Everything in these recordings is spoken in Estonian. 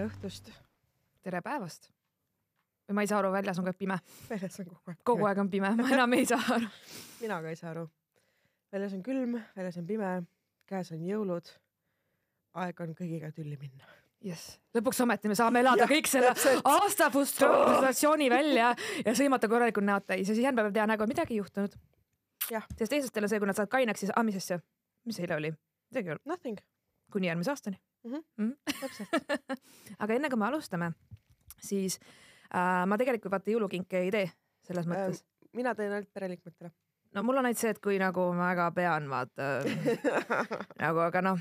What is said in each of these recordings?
tere õhtust. tere päevast. või ma ei saa aru, väljas on ka pime, väljas on kogu aeg. kogu aeg on pime, ma enam ei saa aru. mina ka ei saa aru. väljas on külm, väljas on pime, käes on jõulud. aeg on kõigiga tülli minna. jess, lõpuks ometi me saame elada Jah, kõik selle täpselt. aasta frustratsiooni välja ja sõimata korralikult näod täis ja siis järgmine päev teha nägu, et midagi ei juhtunud. Sest eestlastel on see, kui nad saavad kaineks, siis, aa, mis asja, mis eile oli, midagi ei olnud, Nothing, kuni järgmise aastani. Täpselt. aga enne kui me alustame, siis äh, ma tegelikult vaata jõulukinke ei tee selles mõttes. mina teen ainult pereliikmetele. no mul on ainult see, et kui nagu ma väga pean, vaata nagu, aga noh,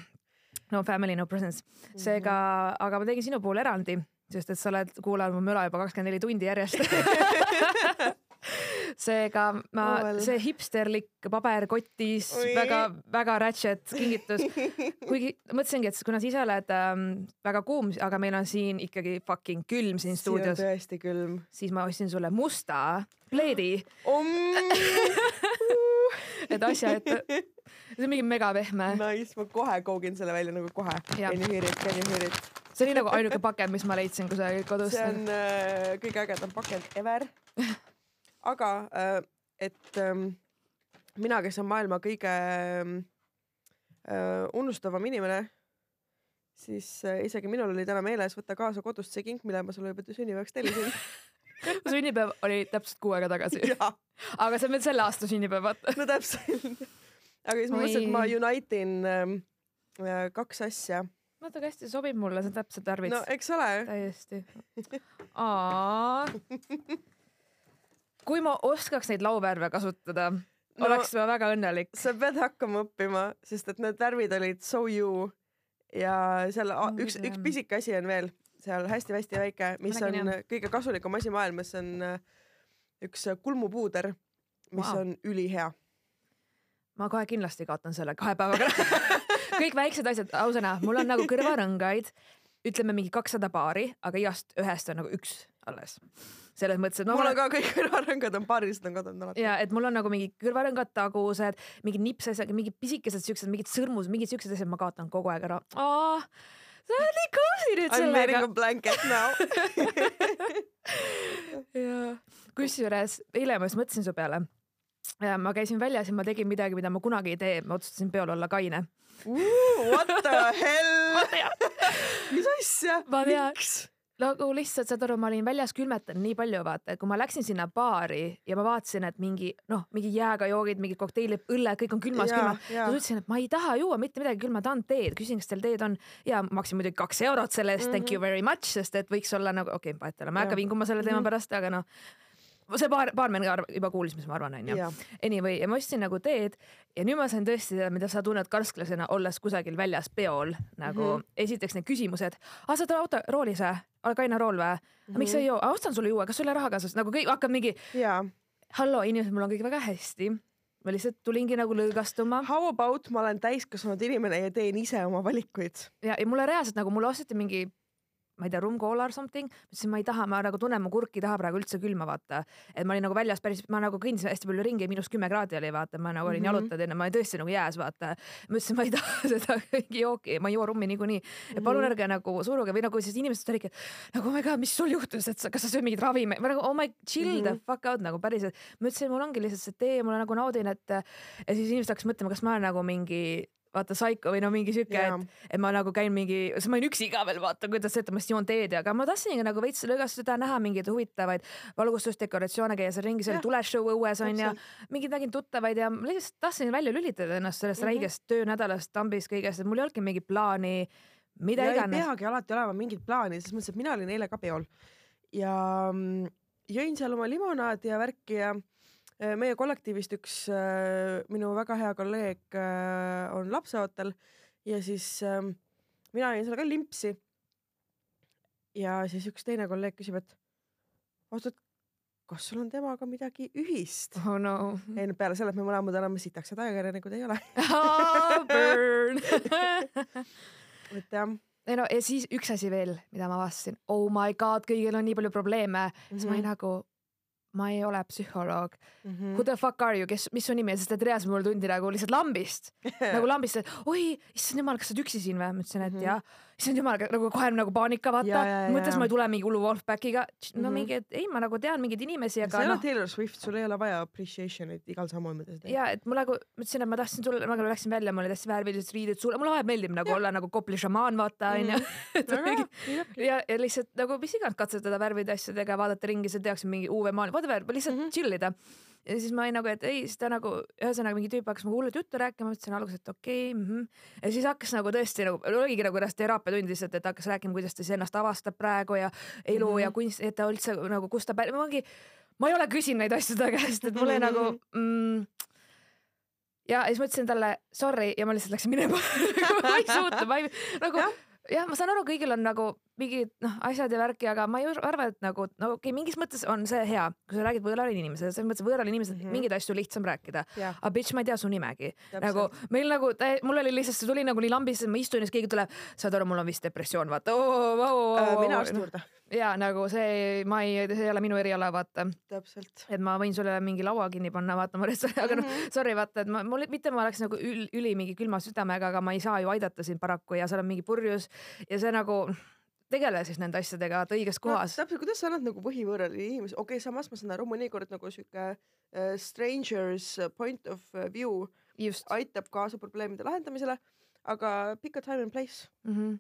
no family no presents, seega, aga ma tegin sinu puhul erandi, sest et sa oled kuulanud mu müra juba kakskümmend neli tundi järjest. seega ma Oh see hipsterlik paberkotis Oi. väga-väga ratchet kingitus, kuigi mõtlesingi, et kuna sa ise oled ähm, väga kuum, aga meil on siin ikkagi fucking külm siin siin on stuudios, tõesti külm. siis ma ostsin sulle musta pleedi, et asja ette, see on mingi mega pehme. Nice, ma kohe koogin selle välja nagu kohe. Can you hear it, can you hear it? see oli nagu ainuke pakend, mis ma leidsin kusagil kodus. see on äh, kõige ägedam pakend ever. aga äh, et ähm, mina, kes on maailma kõige äh, unustavam inimene, siis äh, isegi minul oli täna meeles võtta kaasa kodust see kink, mille ma sulle juba sünnipäevaks tellisin. sünnipäev oli täpselt kuu aega tagasi, aga see on veel selle aasta sünnipäev, vaata. no täpselt. aga siis ma mõtlesin, et ma unite in ähm, äh, kaks asja. kui hästi sobib mulle, see on täpselt tarvits no eks ole. täiesti. kui ma oskaks neid lauvärve kasutada no,, oleks ma väga õnnelik. sa pead hakkama õppima, sest et need värvid olid so you ja seal Mm, üks, üks jah. pisike asi on veel seal hästi-hästi väike, mis on kõige kasulikum asi maailmas, on äh, üks äh, kulmupuuder, mis Vau. on ülihea. ma kohe kindlasti kaotan selle kahe päevaga kõik väiksed asjad, ausõna, mul on nagu kõrvarõngaid, ütleme mingi kakssada paari, aga igast ühest on nagu üks alles. selles mõttes, et no mul on ka kõik kõrvarõngad on paarilised on kadunud alati. ja et mul on nagu mingi kõrvarõngad, tagused, mingid nipsased, mingid pisikesed siuksed, mingid sõrmus, mingid siuksed asjad, ma kaotan kogu aeg ära. sa oled nii cozy nüüd I m wearing sellega a. blanket now. kusjuures eile ma just mõtlesin su peale. Ma käisin väljas ja ma tegin midagi, mida ma kunagi ei tee, ma otsustasin peol olla kaine. What the hell? mis asja? Miks? nagu lihtsalt saad aru, ma olin väljas külmetanud nii palju, vaata, et kui ma läksin sinna baari ja ma vaatasin, et mingi noh, mingi jääga joogid, mingid kokteilid, õlled, kõik on külmas, külmas. ma ütlesin, et ma ei taha juua mitte midagi, küll ma tahan teed, küsin, kas teil teed on ja maksin muidugi kaks eurot selle eest mm, -hmm. thank you very much, sest et võiks olla nagu okei okay,, vahet ei ole, ma ei hakka vinguma selle teema Mhm. pärast, aga noh, see baar, baarmen ka juba kuulis, mis ma arvan, onju. Anyway, ja ma ostsin nagu teed ja nüüd ma sain tõesti teada, mida sa tunned karsklasena, olles kusagil väljas peol nagu mm. -hmm. esiteks need küsimused, aa sa oled autoroolis või? oled kaine rool või? miks sa ei joo, ostan sulle juua, kas sul ei ole raha kaasas, nagu kõik hakkab mingi, hallo inimesed, mul on kõik väga hästi. ma lihtsalt tulingi nagu lõõgastuma How about ma olen täiskasvanud inimene ja teen ise oma valikuid. ja, ja mulle reaalselt nagu mulle osteti mingi ma ei tea, rum cola or something, ma ütlesin, ma ei taha, ma nagu tunnen, mu kurk ei taha praegu üldse külma, vaata. et ma olin nagu väljas päris, ma nagu kõndisin hästi palju ringi, miinus kümme kraadi oli, vaata, ma nagu olin mm. -hmm. jalutanud enne, ma olin tõesti nagu jääs, vaata. ma ütlesin, ma ei taha seda mingi jooki, ma ei joo rummi niikuinii. ja palun Mhm. ärge nagu suruge või nagu siis inimesed olidki, nagu oh my god, mis sul juhtus, et sa, kas sa sööd mingeid ravimeid, ma nagu oh my chill mm -hmm. the Mhm. fuck out nagu päriselt. ma ütlesin, mul ongi lihtsalt see tee, ma nagu naudin, et ja siis inimesed hakkasid mõtlema, kas ma olen nagu mingi vaata psycho või no mingi siuke, Jaa. et et ma nagu käin mingi, sest ma olin üksi ka veel vaata, kuidas see, et ma just joon teed ja, aga ma tahtsingi nagu veits lõõgastada, näha mingeid huvitavaid valgustusdekoratsioone, käia seal ringi, seal Jah, tuleshow õues on ja täpselt. mingeid nägin tuttavaid ja ma lihtsalt tahtsin välja lülitada ennast sellest mm. -hmm. räigest töönädalast, tambist, kõigest, et mul ei olnudki mingit plaani, mida ja ei iganes. peagi alati olema mingit plaani, selles mõttes, et mina olin eile ka peol ja mm, jõin seal oma limonaadi ja värki ja meie kollektiivist üks äh, minu väga hea kolleeg äh, on lapseootel ja siis äh, mina jõin seal ka limpsi. ja siis üks teine kolleeg küsib, et oota, et kas sul on temaga midagi ühist? oh no. ei no peale selle, et me mõlemad oleme sitakesed ajakirjanikud ei ole. Burn et jah ei no ja siis üks asi veel, mida ma avastasin, oh my god, kõigil on nii palju probleeme mm, -hmm. siis ma olin Mhm. nagu ma ei ole psühholoog mm. -hmm. Who the fuck are you, kes, mis su nimi on, sest et reaalselt mulle tundi nagu lihtsalt lambist nagu lambist, et oi, issand jumal, kas sa oled üksi siin või? ma ütlesin, et mm -hmm. jah. Issand jumal, nagu kohe nagu paanika vaata Ja, ja, ja, mõttes ja. ma ei tule mingi hullu Wolfpackiga. no mm -hmm. mingi, et ei, ma nagu tean mingeid inimesi, sa aga ei ole noh. Taylor Swift, sul ei ole vaja appreciation'it igal sammul, mida sa teed. ja et ma nagu mõtlesin, et ma tahtsin sulle, ma nagu läksin välja, mul olid hästi värvilised riided, sulle, mulle vahepeal meeldib nagu Jah. olla nagu Kopli šamaan, vaata onju Mhm. peabki. ja, ja lihtsalt nagu mis iganes katsetada värvide asjadega, vaadata ringi, sa tehakse mingi UV maal, whatever, lihtsalt mm. -hmm. chill ida. Ja siis ma olin nagu, et ei, siis ta nagu ühesõnaga mingi tüüp hakkas mulle hullut juttu rääkima, ütlesin alguses, et okei okay, mm. -hmm. ja siis hakkas nagu tõesti nagu, oligi nagu kuidas teraapiatund lihtsalt, et hakkas rääkima, kuidas ta siis ennast avastab praegu ja elu mm Mhm. -hmm. ja kunst, et ta üldse nagu, kust ta pärit, ma mingi, ma ei ole küsinud neid asju ta käest, et mulle nagu mm, ja siis ma ütlesin talle sorry ja ma lihtsalt läksin minema ma ei suutnud, ma ei nagu Jah. jah, ma saan aru, kõigil on nagu mingid noh, asjad ja värki, aga ma ei arva, et nagu no okei okay,, mingis mõttes on see hea, kui sa räägid võõrale inimesele, selles mõttes võõrale inimesele mm. -hmm. mingeid asju lihtsam rääkida. jah, aga bitch, ma ei tea su nimegi. Nagu meil nagu, mul oli lihtsalt, see tuli nagu nii lambist, ma istun ja siis keegi tuleb, saad aru, mul on vist depressioon, vaata oh,. Äh, mine arsti juurde. ja nagu see, ma ei, see ei ole minu eriala, vaata täpselt. et ma võin sulle mingi laua kinni panna, vaata ma lihtsalt, aga noh, Mhm. sorry, vaata, et ma, mul mitte ma oleks nagu ül, üli mingi külma südamega, aga ma ei saa ju aidata sind paraku ja seal on mingi purjus ja see nagu tegele siis nende asjadega, et õiges kohas. täpselt, kuidas sa annad nagu põhivõõrale inimesele, okei okay,, samas ma saan aru, mõnikord nagu sihuke uh, strangers point of view just aitab kaasa probleemide lahendamisele, aga pick a time and place. mm. -hmm.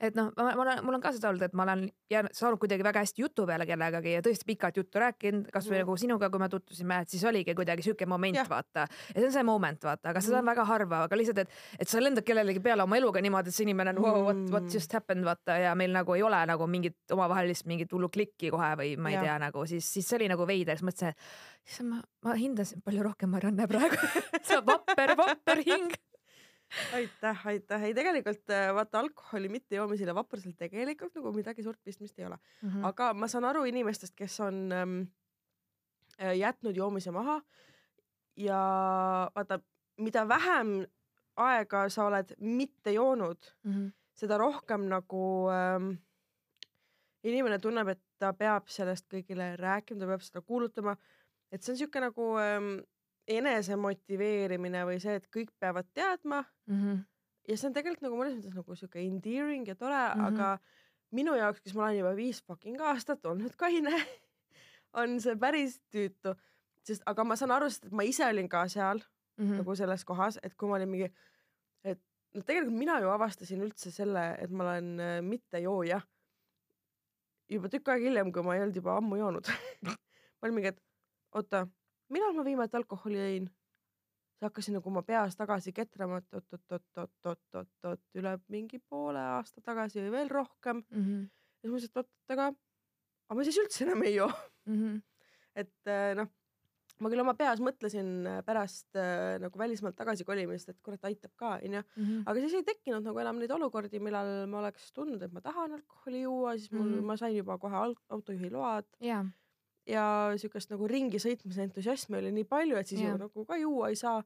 Et noh, ma, ma olen, mul on ka seda olnud, et ma olen jäänud, saanud kuidagi väga hästi jutu peale kellegagi ja tõesti pikalt juttu rääkinud, kasvõi Mhm. nagu sinuga, kui me tutvusime, et siis oligi kuidagi siuke moment, vaata. ja see on see moment, vaata, aga seda on Mhm. väga harva, aga lihtsalt, et, et sa lendad kellelegi peale oma eluga niimoodi, et see inimene on wow, what, what Mhm. just happened, vaata ja meil nagu ei ole nagu mingit omavahelist mingit hullu klikki kohe või ma ei Jah. tea nagu siis, siis see oli nagu veider, siis mõtlesin, et issand, ma, ma hindasin palju rohkem Marianne praegu sa vapper, vapper hing. aitäh, aitäh, ei tegelikult äh, vaata alkoholi mittejoomisel ja vaprusel tegelikult nagu midagi suurt pistmist ei ole, Mhm. aga ma saan aru inimestest, kes on ähm, äh, jätnud joomise maha ja vaata, mida vähem aega sa oled mitte joonud, Mhm. seda rohkem nagu ähm, inimene tunneb, et ta peab sellest kõigile rääkima, ta peab seda kuulutama. et see on siuke nagu ähm, enese motiveerimine või see, et kõik peavad teadma Mhm. ja see on tegelikult nagu mõnes mõttes nagu siuke endearing ja tore mm, Mhm. -hmm. aga minu jaoks, kes ma olen juba viis fucking aastat olnud kaine, on see päris tüütu, sest aga ma saan aru, sest et ma ise olin ka seal mm. Mhm. nagu selles kohas, et kui ma olin mingi, et no tegelikult mina ju avastasin üldse selle, et ma olen äh, mittejooja juba tükk aega hiljem, kui ma ei olnud juba ammu joonud ma olin mingi, et oota, millal ma viimati alkoholi jõin? siis hakkasin nagu oma peas tagasi ketrama, et oot-oot-oot-oot-oot-oot üle mingi poole aasta tagasi või veel rohkem. Mhm. ja siis mõtlesin, et oot, aga, aga ma siis üldse enam ei joo. Mhm. et äh, noh, ma küll oma peas mõtlesin äh, pärast äh, nagu välismaalt tagasi kolimist, et kurat aitab ka, onju. Mhm. aga siis ei tekkinud nagu enam neid olukordi, millal ma oleks tundnud, et ma tahan alkoholi juua, siis mul mm. -hmm. ma sain juba kohe autojuhi load jaa, ja siukest nagu ringi sõitmise entusiasmi oli nii palju, et siis Jaa. ju nagu ka juua ei saa.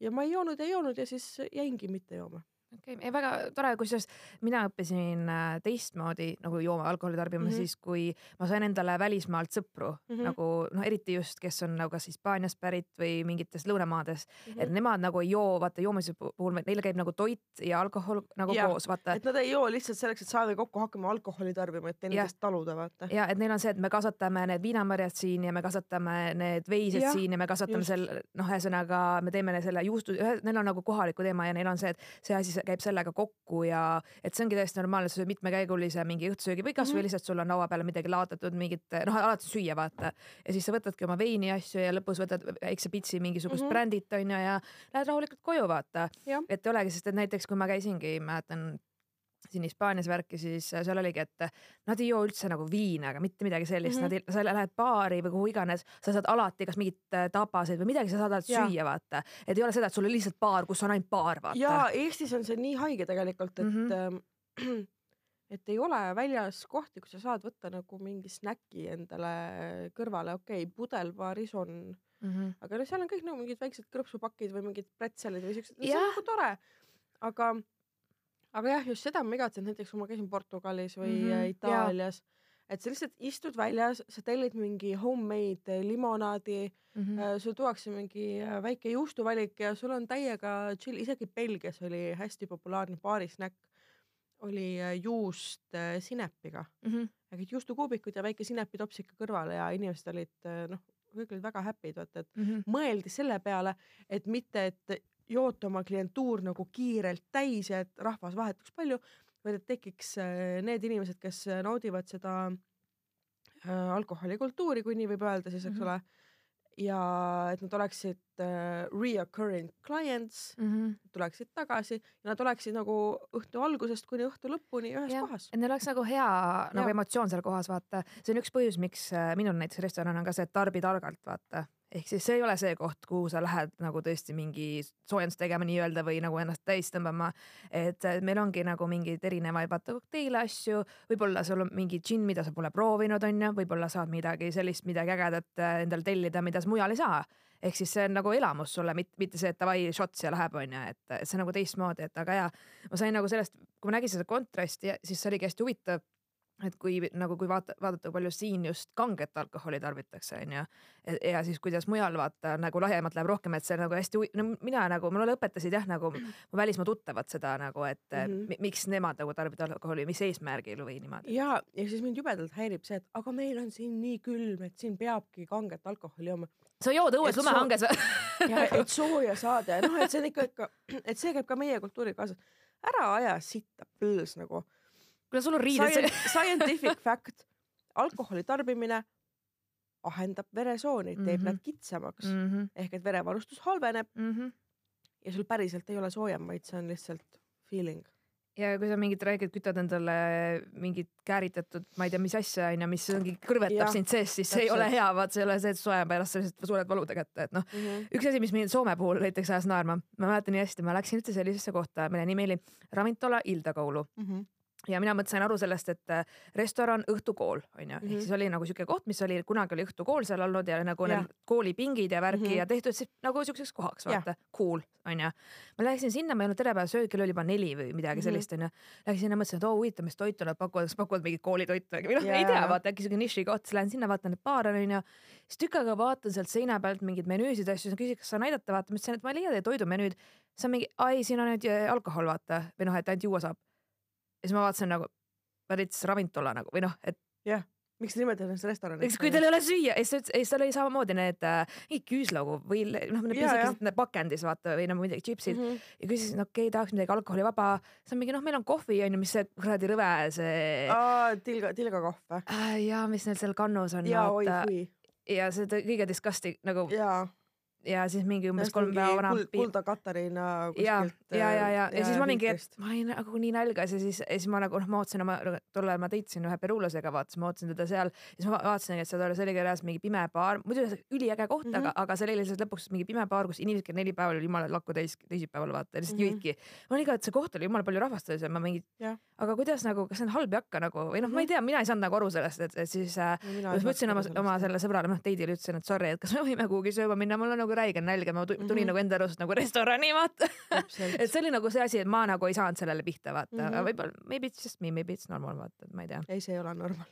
ja ma ei joonud ja ei joonud ja siis jäingi mitte jooma. Okei okay., väga tore, kusjuures mina õppisin äh, teistmoodi nagu jooma, alkoholi tarbima mm. -hmm. siis kui ma sain endale välismaalt sõpru mm. -hmm. nagu noh, eriti just, kes on nagu kas Hispaaniast pärit või mingitest lõunamaadest mm. -hmm. et nemad nagu ei joo, vaata joomise pu- puhul, neil käib nagu toit ja alkohol nagu ja. koos, vaata. et nad ei joo lihtsalt selleks, et saada kokku, hakkame alkoholi tarbima, et teineteist taluda, vaata. ja et neil on see, et me kasvatame need viinamarjad siin ja me kasvatame need veised ja, siin ja me kasvatame just. seal noh, ühesõnaga me teeme selle juustu, neil on nagu kohaliku teema ja neil on see, et see asi käib sellega kokku ja et see ongi täiesti normaalne, sa sööd mitmekäigulise mingi õhtusöögi või kasvõi mm. -hmm. lihtsalt sul on laua peale midagi laotatud, mingit noh, alati süüa vaata ja siis sa võtadki oma veini asju ja lõpus võtad väikse pitsi mingisugust mm. -hmm. brändit onju ja lähed rahulikult koju vaata et ei olegi, sest et näiteks kui ma käisingi, mäletan siin Hispaanias värki, siis seal oligi, et nad ei joo üldse nagu viina ega mitte midagi sellist mm, Mhm. -hmm. nad ei, sa lähed baari või kuhu iganes, sa saad alati kas mingit äh, tapaseid või midagi sa saad alati Jaa. süüa, vaata. et ei ole seda, et sul on lihtsalt baar, kus on ainult baar, vaata. ja Eestis on see nii haige tegelikult, et mm, Mhm. -hmm. et ei ole väljas kohti, kus sa saad võtta nagu mingi snäki endale kõrvale, okei okay,, pudelbaaris on, mm. -hmm. aga no seal on kõik nagu mingid väiksed krõpsupakid või mingid pretselid või siuksed, see on nagu tore. aga, aga jah, just seda ma igatsen, näiteks kui ma käisin Portugalis või mm -hmm. Itaalias, et sa lihtsalt istud väljas, sa tellid mingi homemade limonaadi mm. mm., -hmm. sul tuuakse mingi äh, väike juustuvalik ja sul on täiega chill, isegi Belgias oli hästi populaarne baarisnäkk, oli juust sinepiga, Mm -hmm. mingid juustukuubikud ja väike sinepitops ikka kõrvale ja inimesed olid noh, kõik olid väga happy'd, vaata et Mm -hmm. mõeldi selle peale, et mitte, et joota oma klientuur nagu kiirelt täis ja et rahvas vahetuks palju, vaid et tekiks äh, need inimesed, kes naudivad seda äh, alkoholikultuuri, kui nii võib öelda siis, eks Mhm. ole. ja et nad oleksid äh, reoccurring clients, Mm -hmm. tuleksid tagasi ja nad oleksid nagu õhtu algusest kuni õhtu lõpuni ühes Jah. kohas. et neil oleks nagu hea nagu Jaa. emotsioon seal kohas, vaata. see on üks põhjus, miks äh, minul näiteks restoran on ka see, et tarbi targalt, vaata. Ehk siis see ei ole see koht, kuhu sa lähed nagu tõesti mingi soojendust tegema nii-öelda või nagu ennast täis tõmbama. et meil ongi nagu mingeid erinevaid vaata kokteile asju, võib-olla sul on mingi džinn, mida sa pole proovinud, onju, võib-olla saad midagi sellist, midagi ägedat äh, endale tellida, mida sa mujal ei saa. Ehk siis see on nagu elamus sulle, mitte see, et davai shots ja läheb, onju, et et see on nagu teistmoodi, et aga jaa, ma sain nagu sellest, kui ma nägin seda kontrasti, siis see oligi hästi huvitav et kui nagu, kui vaata, vaadata, palju siin just kanget alkoholi tarbitakse, onju. ja siis kuidas mujal vaata nagu laiemalt läheb rohkem, et see nagu hästi, no mina nagu, mulle õpetasid jah, nagu mu välismaa tuttavad seda nagu, et mm. -hmm. miks nemad nagu tarbivad alkoholi, mis eesmärgil või niimoodi. ja, ja siis mind jubedalt häirib see, et aga meil on siin nii külm, et siin peabki kanget alkoholi jooma sa jood õues lumehanges või? et sooja saada ja noh, et see on ikka, ikka, et see käib ka meie kultuuriga kaasas. ära aja sitta põls nagu. kuule, sul on riided. Scientific fact, alkoholi tarbimine ahendab veresooni, teeb mm. -hmm. nad kitsamaks mm mm. -hmm. -hmm. ehk et verevarustus halveneb Mm -hmm. ja sul päriselt ei ole soojem, vaid see on lihtsalt feeling. ja kui sa mingit räägid, kütad endale mingit kääritatud, ma ei tea, mis asja onju, mis ongi kõrvetab Jah, sind sees, siis see ei ole hea, vaat see ei ole see, et soe pärast sa lihtsalt sured valude kätte, et noh, üks asi, mis mind Soome puhul näiteks ajas naerma, ma mäletan nii hästi, ma läksin üldse sellisesse kohta, mille nimi oli Ravintola Ildakoulu ja mina mõtlesin aru sellest, et äh, restoran õhtukool onju, ehk Mhm. siis oli nagu siuke koht, mis oli kunagi oli õhtukool seal olnud ja nagu Jah. need koolipingid ja värki Mhm. ja tehtud siis nagu siukseks kohaks, vaata, cool onju. ma läksin sinna, ma ei olnud terve päev söönud, kell oli juba neli või midagi Mhm. sellist onju. Läksin sinna, mõtlesin, et oo huvitav, mis toitu nad pakuvad, kas pakuvad mingit koolitoitu või noh, Jaa, ei tea, vaata äkki siuke nišikoht, siis lähen sinna, vaatan neid baare onju. siis tükk aega vaatan sealt seina pealt mingeid menüüsid ja asju, küsin, kas sa näidata, vaata, ma ütlesin, et ma ei leia teie toidumenüüd. siis on mingi, ai, siin on nüüd äh, alkohol, vaata või noh, et ainult juua saab. Ja siis ma vaatasin nagu, veits ravintola nagu või noh, et miks te nimetate ennast restoraniks? eks kui teil ei ole süüa, ta ütles, ei seal oli samamoodi need äh, küüslaugu või noh, need jah. pisikesed need pakendis vaata või no midagi tšipsid mm. -hmm. ja küsisin, okei okay,, tahaks midagi alkoholivaba. siis on mingi noh, meil on kohvi onju, mis see kuradi rõve see tilga, tilgakohv või? äh, ja mis neil seal kannus on jaa, oi kui. ja see kõige disgusting nagu jaa. Ja siis mingi umbes kolm päeva vana kuld,. Kulda Katariina ja, kuskilt. ja, ja, ja, ja siis ma olingi, et ma olin nagu nii nälgas ja siis, ja siis ma nagu noh, ma ootasin oma, tol ajal ma teitsin ühe peruulasega, vaatasin, ma ootasin teda seal. siis ma vaatasin, et seal oli, see oli kirjas mingi pime baar, muidu see üliäge koht mm, -hmm. Mhm. aga, aga seal oli lihtsalt lõpuks mingi pime baar, kus inimesed, kell neli päeval oli jumala lakku täis, teisipäeval vaata, lihtsalt mm Mhm. -hmm. jõidki. ma olin ka, et see koht oli jumala palju rahvast oli seal, ma mingi Jah., aga kuidas nagu, kas see on halb ei hakka nagu või noh, ma ei tea, mina ei saanud nagu aru sellest, et, et siis äh, siis ma ütlesin oma, oma selle sõbrale, noh, Teidile ütlesin, et sorry, et kas me võime kuhugi sööma minna, mul on nagu räige nälg ja ma tu- tulin mm. -hmm. nagu enda arust nagu restorani, vaata. et see oli nagu see asi, et ma nagu ei saanud sellele pihta vaata mm, -hmm. Mhm. võib-olla maybe it's just me, maybe it's normal vaata, et ma ei tea. ei, see ei ole normal.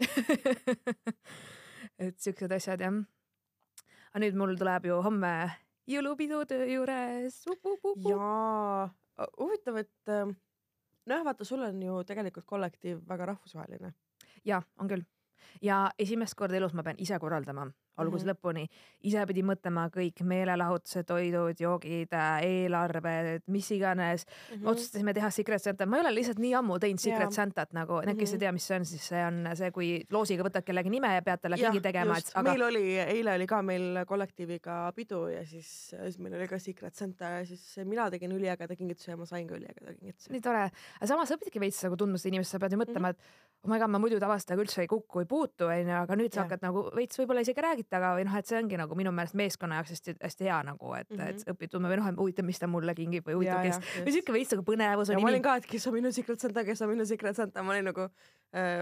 et siuksed asjad jah. aga nüüd mul tuleb ju homme jõulupidu töö juures. jaa, huvitav, et ähm, nojah, vaata, sul on ju tegelikult kollektiiv väga rahvusvaheline. ja on küll ja esimest korda elus ma pean ise korraldama algusest mm. -hmm. lõpuni, ise pidi mõtlema kõik meelelahutused, toidud, joogid, eelarved, mis iganes mm. -hmm. otsustasime teha Secret Santa, ma ei ole lihtsalt nii ammu teinud Secret Jaa. Santat nagu, need, kes ei Mhm. tea, mis see on, siis see on see, kui loosiga võtad kellegi nime ja pead talle kingi tegema, aga meil oli, eile oli ka meil kollektiiviga pidu ja siis, siis meil oli ka Secret Santa ja siis mina tegin üliägeda kingituse ja ma sain ka üliägeda kingituse. nii tore, aga samas sa õpidki veits nagu tundma seda inimest, sa pead ju mõtlema, et oh my god, ma muidu tavaliselt temaga üldse ei kuku, ei puutu, onju, aga nüüd sa Jah. hakkad nagu veits võib-olla isegi räägid temaga või noh, et see ongi nagu minu meelest meeskonna jaoks hästi-hästi hea nagu, et mm, -hmm. et sa õpid tundma või noh, et huvitav, mis ta mulle kingib või huvitav, kes või siuke veits nagu põnevus ma olin ka, et kes on minu Secret Santa, kes on minu Secret Santa, ma olin nagu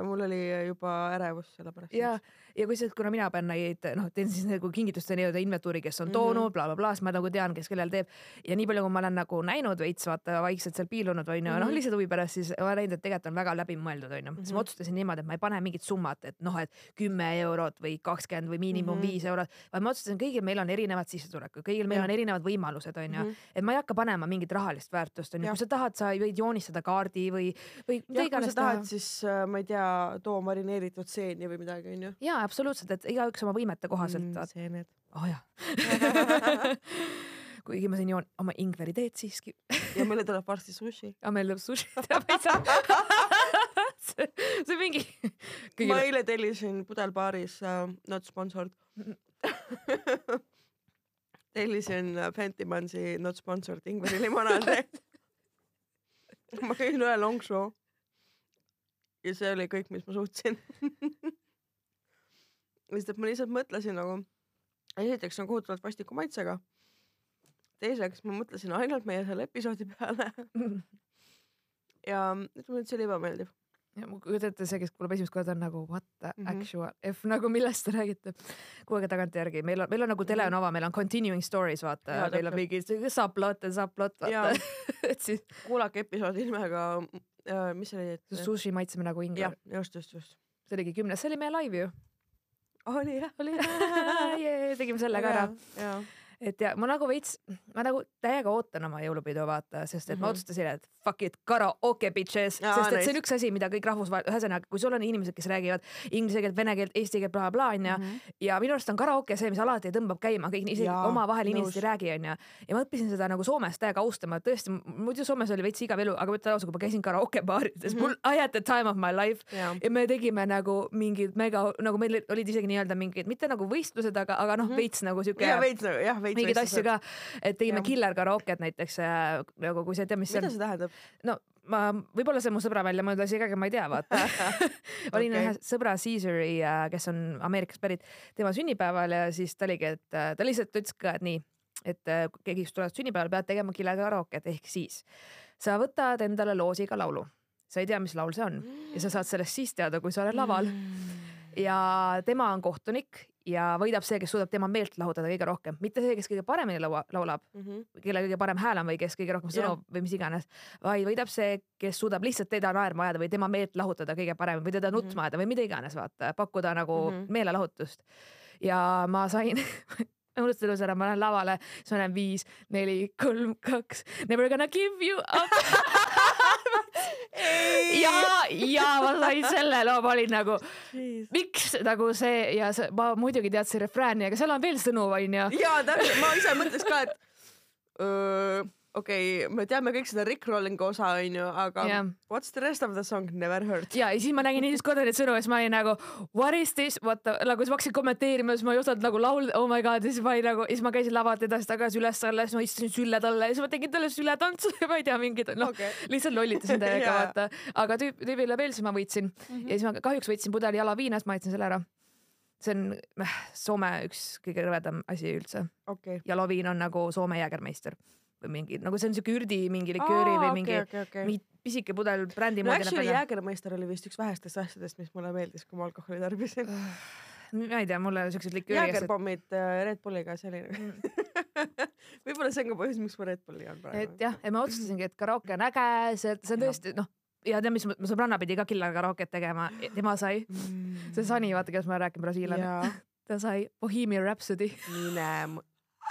mul oli juba ärevus selle pärast. ja, ja kusjuures, kuna mina pean neid noh, teen siis nagu kingituste nii-öelda inventuuri, kes on Mhm. toonud blablabla, siis ma nagu tean, kes kellel teeb ja nii palju, kui ma olen nagu näinud veits vaata vaikselt seal piilunud onju mm -hmm., noh Mhm. lihtsalt huvi pärast, siis ma näinud, et tegelikult on väga läbimõeldud onju, siis Mhm. ma otsustasin niimoodi, et ma ei pane mingit summat, et noh, et kümme eurot või kakskümmend või miinimum Mhm. viis eurot, vaid ma otsustasin, kõigil meil on erinevad sissetulekud, kõigil meil Jah. on erinevad võimalused onju Mhm. et ma ei hakka panema mingit rahalist väärtust onju, kui sa tahad, sa võid joonistada kaardi või, või mida kui iganes sa tahad, siis äh, ma ei tea, too marineeritud seeni või midagi onju. jaa, absoluutselt, et igaüks oma võimete kohaselt mm,. seened. oh jah kuigi ma siin joon oma ingveri teed siiski, ja meile tuleb varsti sushi. aga meil tuleb sushi teha ma ei saa see see mingi ma kõigile eile tellisin pudelbaaris uh,, not sponsored tellisin äh, Fentimansi not sponsored ingveri limonaadi. ma jõin ühe lonksu. Ja see oli kõik, mis ma suutsin. sest et ma lihtsalt mõtlesin nagu, esiteks on kohutavalt vastiku maitsega. teiseks ma mõtlesin ainult meie selle episoodi peale ja ütleme, et see oli ebameeldiv. ja ette, see, kes kuulab esimest korda, on nagu what the mm Mhm. -hmm. actual F nagu millest te räägite. kuulge tagantjärgi, meil on, meil on nagu telenova, meil on continuing stories vaata meil on mingi subplot ja subplot vaata. et siis kuulake episoodi nimega, mis see oli, et sushi maitseme nagu jah, just, just, just. see oligi kümnes, see oli meie live ju. oli jah. oli yeah,, tegime selle ka ära. Et ja ma nagu veits, ma nagu täiega ootan oma jõulupidu vaata, sest et mm -hmm. ma Mhm. otsustasin, et fuck it, karaoke bitches, Aa, sest et see on üks asi, mida kõik rahvusvahelised, ühesõnaga, kui sul on inimesed, kes räägivad inglise keelt, vene keelt, eesti keelt, blablabla onju Mhm. ja minu arust on karaoke see, mis alati tõmbab käima, kõik isegi omavahel inimesed ei räägi onju. ja ma õppisin seda nagu Soomes täiega austama, et tõesti, muidu Soomes oli veits igav elu, aga ma ütlen ausalt, kui ma käisin karaoke baarides mm. -hmm. mul I had the time of my life jaa. ja me tegime nagu mingid mega, nagu meil olid isegi nii-öelda mingid, mitte nagu võistlused, aga, aga noh mm. -hmm. veits nagu siuke ja veits nagu jah, veits. Mingeid asju. ka, et tegime killer karaoke't näiteks äh, nagu kui sa ei tea, mis see mida see tähendab? no ma, võib-olla see on mu sõbra välja mõeldud asi ka, aga ma ei tea, vaata. olin Okei. ühe sõbra Caesari, kes on Ameerikast pärit, tema sünnipäeval ja siis ta oligi, et äh, ta lihtsalt ütles ka, et nii, et äh, keegi tuleb sünnipäeval, pead tegema killer karaoke't ehk siis sa võtad endale loosiga laulu, sa ei tea, mis laul see on ja sa saad sellest siis teada, kui sa oled laval ja tema on kohtunik ja võidab see, kes suudab tema meelt lahutada kõige rohkem, mitte see, kes kõige paremini laua, laulab, Mhm. kelle kõige parem hääl on või kes kõige rohkem sõnu Jah. või mis iganes, vaid võidab see, kes suudab lihtsalt teda naerma ajada või tema meelt lahutada kõige paremini või teda nutma ajada või mida iganes, vaata, pakkuda nagu Mhm. meelelahutust. ja ma sain ma unustasin elus ära, ma lähen lavale, siis ma näen viis, neli, kolm, kaks, never gonna give you up. ja, ja ma sain selle loo, ma olin nagu, miks nagu see ja see, ma muidugi teadsin refrääni, aga seal on veel sõnu, onju. jaa, täpselt, ma ise mõtleks ka, et öö, okei okay,, me teame kõik seda Rick Rollingu osa onju, aga Jah. what's the rest of the song, never heard. ja, ja siis ma nägin korda neid sõnu ja siis ma olin nagu what is this, vaata nagu siis ma hakkasin kommenteerima, siis ma ei osanud nagu laulda, oh my god, ja siis ma olin nagu, siis ma käisin lavalt edasi-tagasi üles-alla, siis ma istusin sülle talle ja siis ma tegin talle sületantsu ja ma ei tea, mingid noh Okei. lihtsalt lollitasin täiega Jaa. vaata, aga tüüp, tüübile veel siis ma võitsin ja siis ma kahjuks võitsin pudeli jalaviina, siis ma jätsin selle ära. see on äh, Soome üks kõige rõvedam asi üldse, okei. jaloviin on nagu Soome jäägermeister mingi nagu see on siuke ürdi mingi likööri või mingi okei, okei. mingi pisike pudel brändi no moodi actually. Jäägermeister oli vist üks vähestest asjadest, mis mulle meeldis, kui ma alkoholi tarbisin. ma ei tea, mulle siuksed likööri jäägerpommid äh, Red Bulliga, see oli nagu võib-olla see on ka põhjus, miks ma Red Bulli joon praegu et. jah, et ma otsustasingi, et karaoke on äge, see, see on tõesti noh, ja tead, mis mu sõbranna pidi ka killer karaoket tegema, tema sai, see Sani, vaata, kellest ma räägin, brasiillane, ta sai Bohemian Rhapsody mine,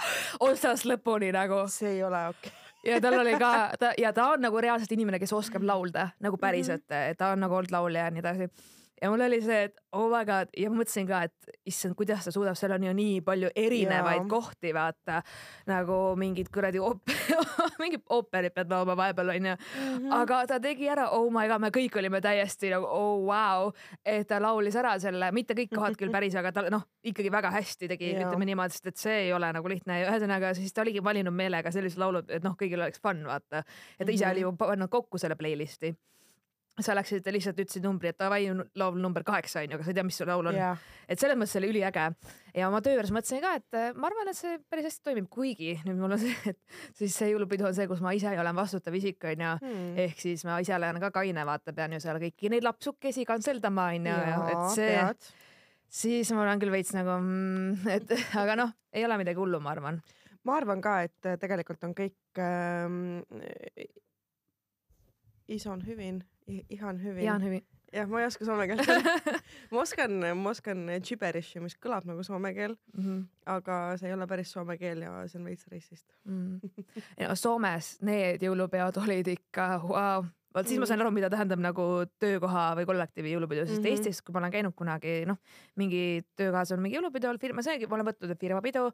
otsast lõpuni nagu see ei ole okei ja tal oli ka ta ja ta on nagu reaalselt inimene, kes oskab laulda nagu päriselt, ta on nagu olnud laulja ja nii edasi. Ja mul oli see, et oh my god ja ma mõtlesin ka, et issand, kuidas ta suudab, seal on ju nii palju erinevaid Jaa. kohti, vaata nagu mingid kuradi oop-, mingid ooperid pead laulma vahepeal onju. aga ta tegi ära, oh my god, me kõik olime täiesti nagu oh wow, et ta laulis ära selle, mitte kõik kohad küll päris, aga ta noh, ikkagi väga hästi tegi, ütleme niimoodi, sest et see ei ole nagu lihtne ja ühesõnaga siis ta oligi valinud meelega sellised laulud, et noh, kõigil oleks fun vaata. ja ta ise Mhm. oli ju pannud kokku selle playlist'i. Sa läksid ja lihtsalt ütlesid numbri, et davai, laul number kaheksa onju, aga sa ei tea, mis su laul on jaa, et selles mõttes oli üliäge ja oma töö juures mõtlesin ka, et äh, ma arvan, et see päris hästi toimib, kuigi nüüd mul on see, et siis see jõulupidu on see, kus ma ise olen vastutav isik onju Hmm. ehk siis ma ise olen ka kaine, vaata, pean ju seal kõiki neid lapsukesi kantseldama onju ja et see, siis ma olen küll veits nagu mm,, et aga noh, ei ole midagi hullu, ma arvan. ma arvan ka, et äh, tegelikult on kõik ähm,. Ison hyvin, ihan hyvin. Jaan Hüvi. jah, ma ei oska soome keelt ma oskan, ma oskan gibberishi, mis kõlab nagu soome keel, Mhm. aga see ei ole päris soome keel ja see on veits racist. Mm. Ja no Soomes need jõulupeod olid ikka vau wow. vot siis ma sain aru, mida tähendab nagu töökoha või kollektiivi jõulupidu, sest mm. -hmm. Eestis, kui ma olen käinud kunagi noh, mingi töökaaslasel on mingi jõulupidu firma, seegi ma olen võtnud, firmapidu,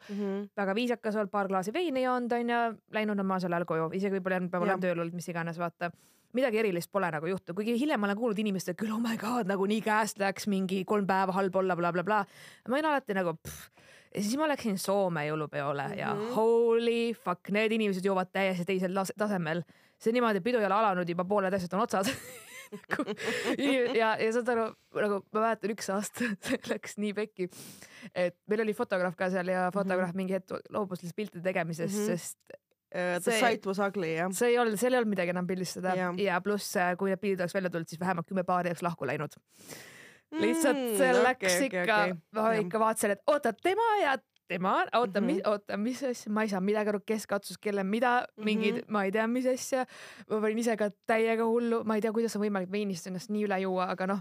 väga viisakas olnud, paar klaasi veini joonud onju, läinud normaalsel ajal koju, isegi võib-olla olnud päeval Jah. tööl olnud, mis iganes, vaata. Midagi erilist pole nagu juhtunud, kuigi hiljem ma olen kuulnud inimestelt küll, oh my god, nagu nii käest läks mingi kolm päeva halb olla bla,, blablabla. ma olin alati nagu pff. ja siis ma läksin Soome jõulupeole mm -hmm. ja Mhm. holy fuck, need inimesed joovad täiesti teisel tas- tasemel. see niimoodi, pidu ei ole alanud, juba pooled asjad on otsas ja, ja saad aru, nagu ma mäletan üks aasta läks nii pekki, et meil oli fotograaf ka seal ja fotograaf mingi hetk loobus lihtsalt piltide tegemisest mm. -hmm. sest The See- sight was ugly jah. see ei olnud, seal ei olnud midagi enam pildistada ja, ja pluss, kui need pildid oleks välja tulnud, siis vähemalt kümme paari oleks lahku läinud. lihtsalt see Mm, läks okei, ikka okei. ma ikka vaatasin, et oota tema ja tema, oota mm, Mhm. -hmm. mis, oota, mis asja, ma ei saa midagi aru, kes katsus kelle mida, mingid mm, Mhm. -hmm. ma ei tea, mis asja. ma panin ise ka täiega hullu, ma ei tea, kuidas on võimalik veinist ennast nii üle juua, aga noh,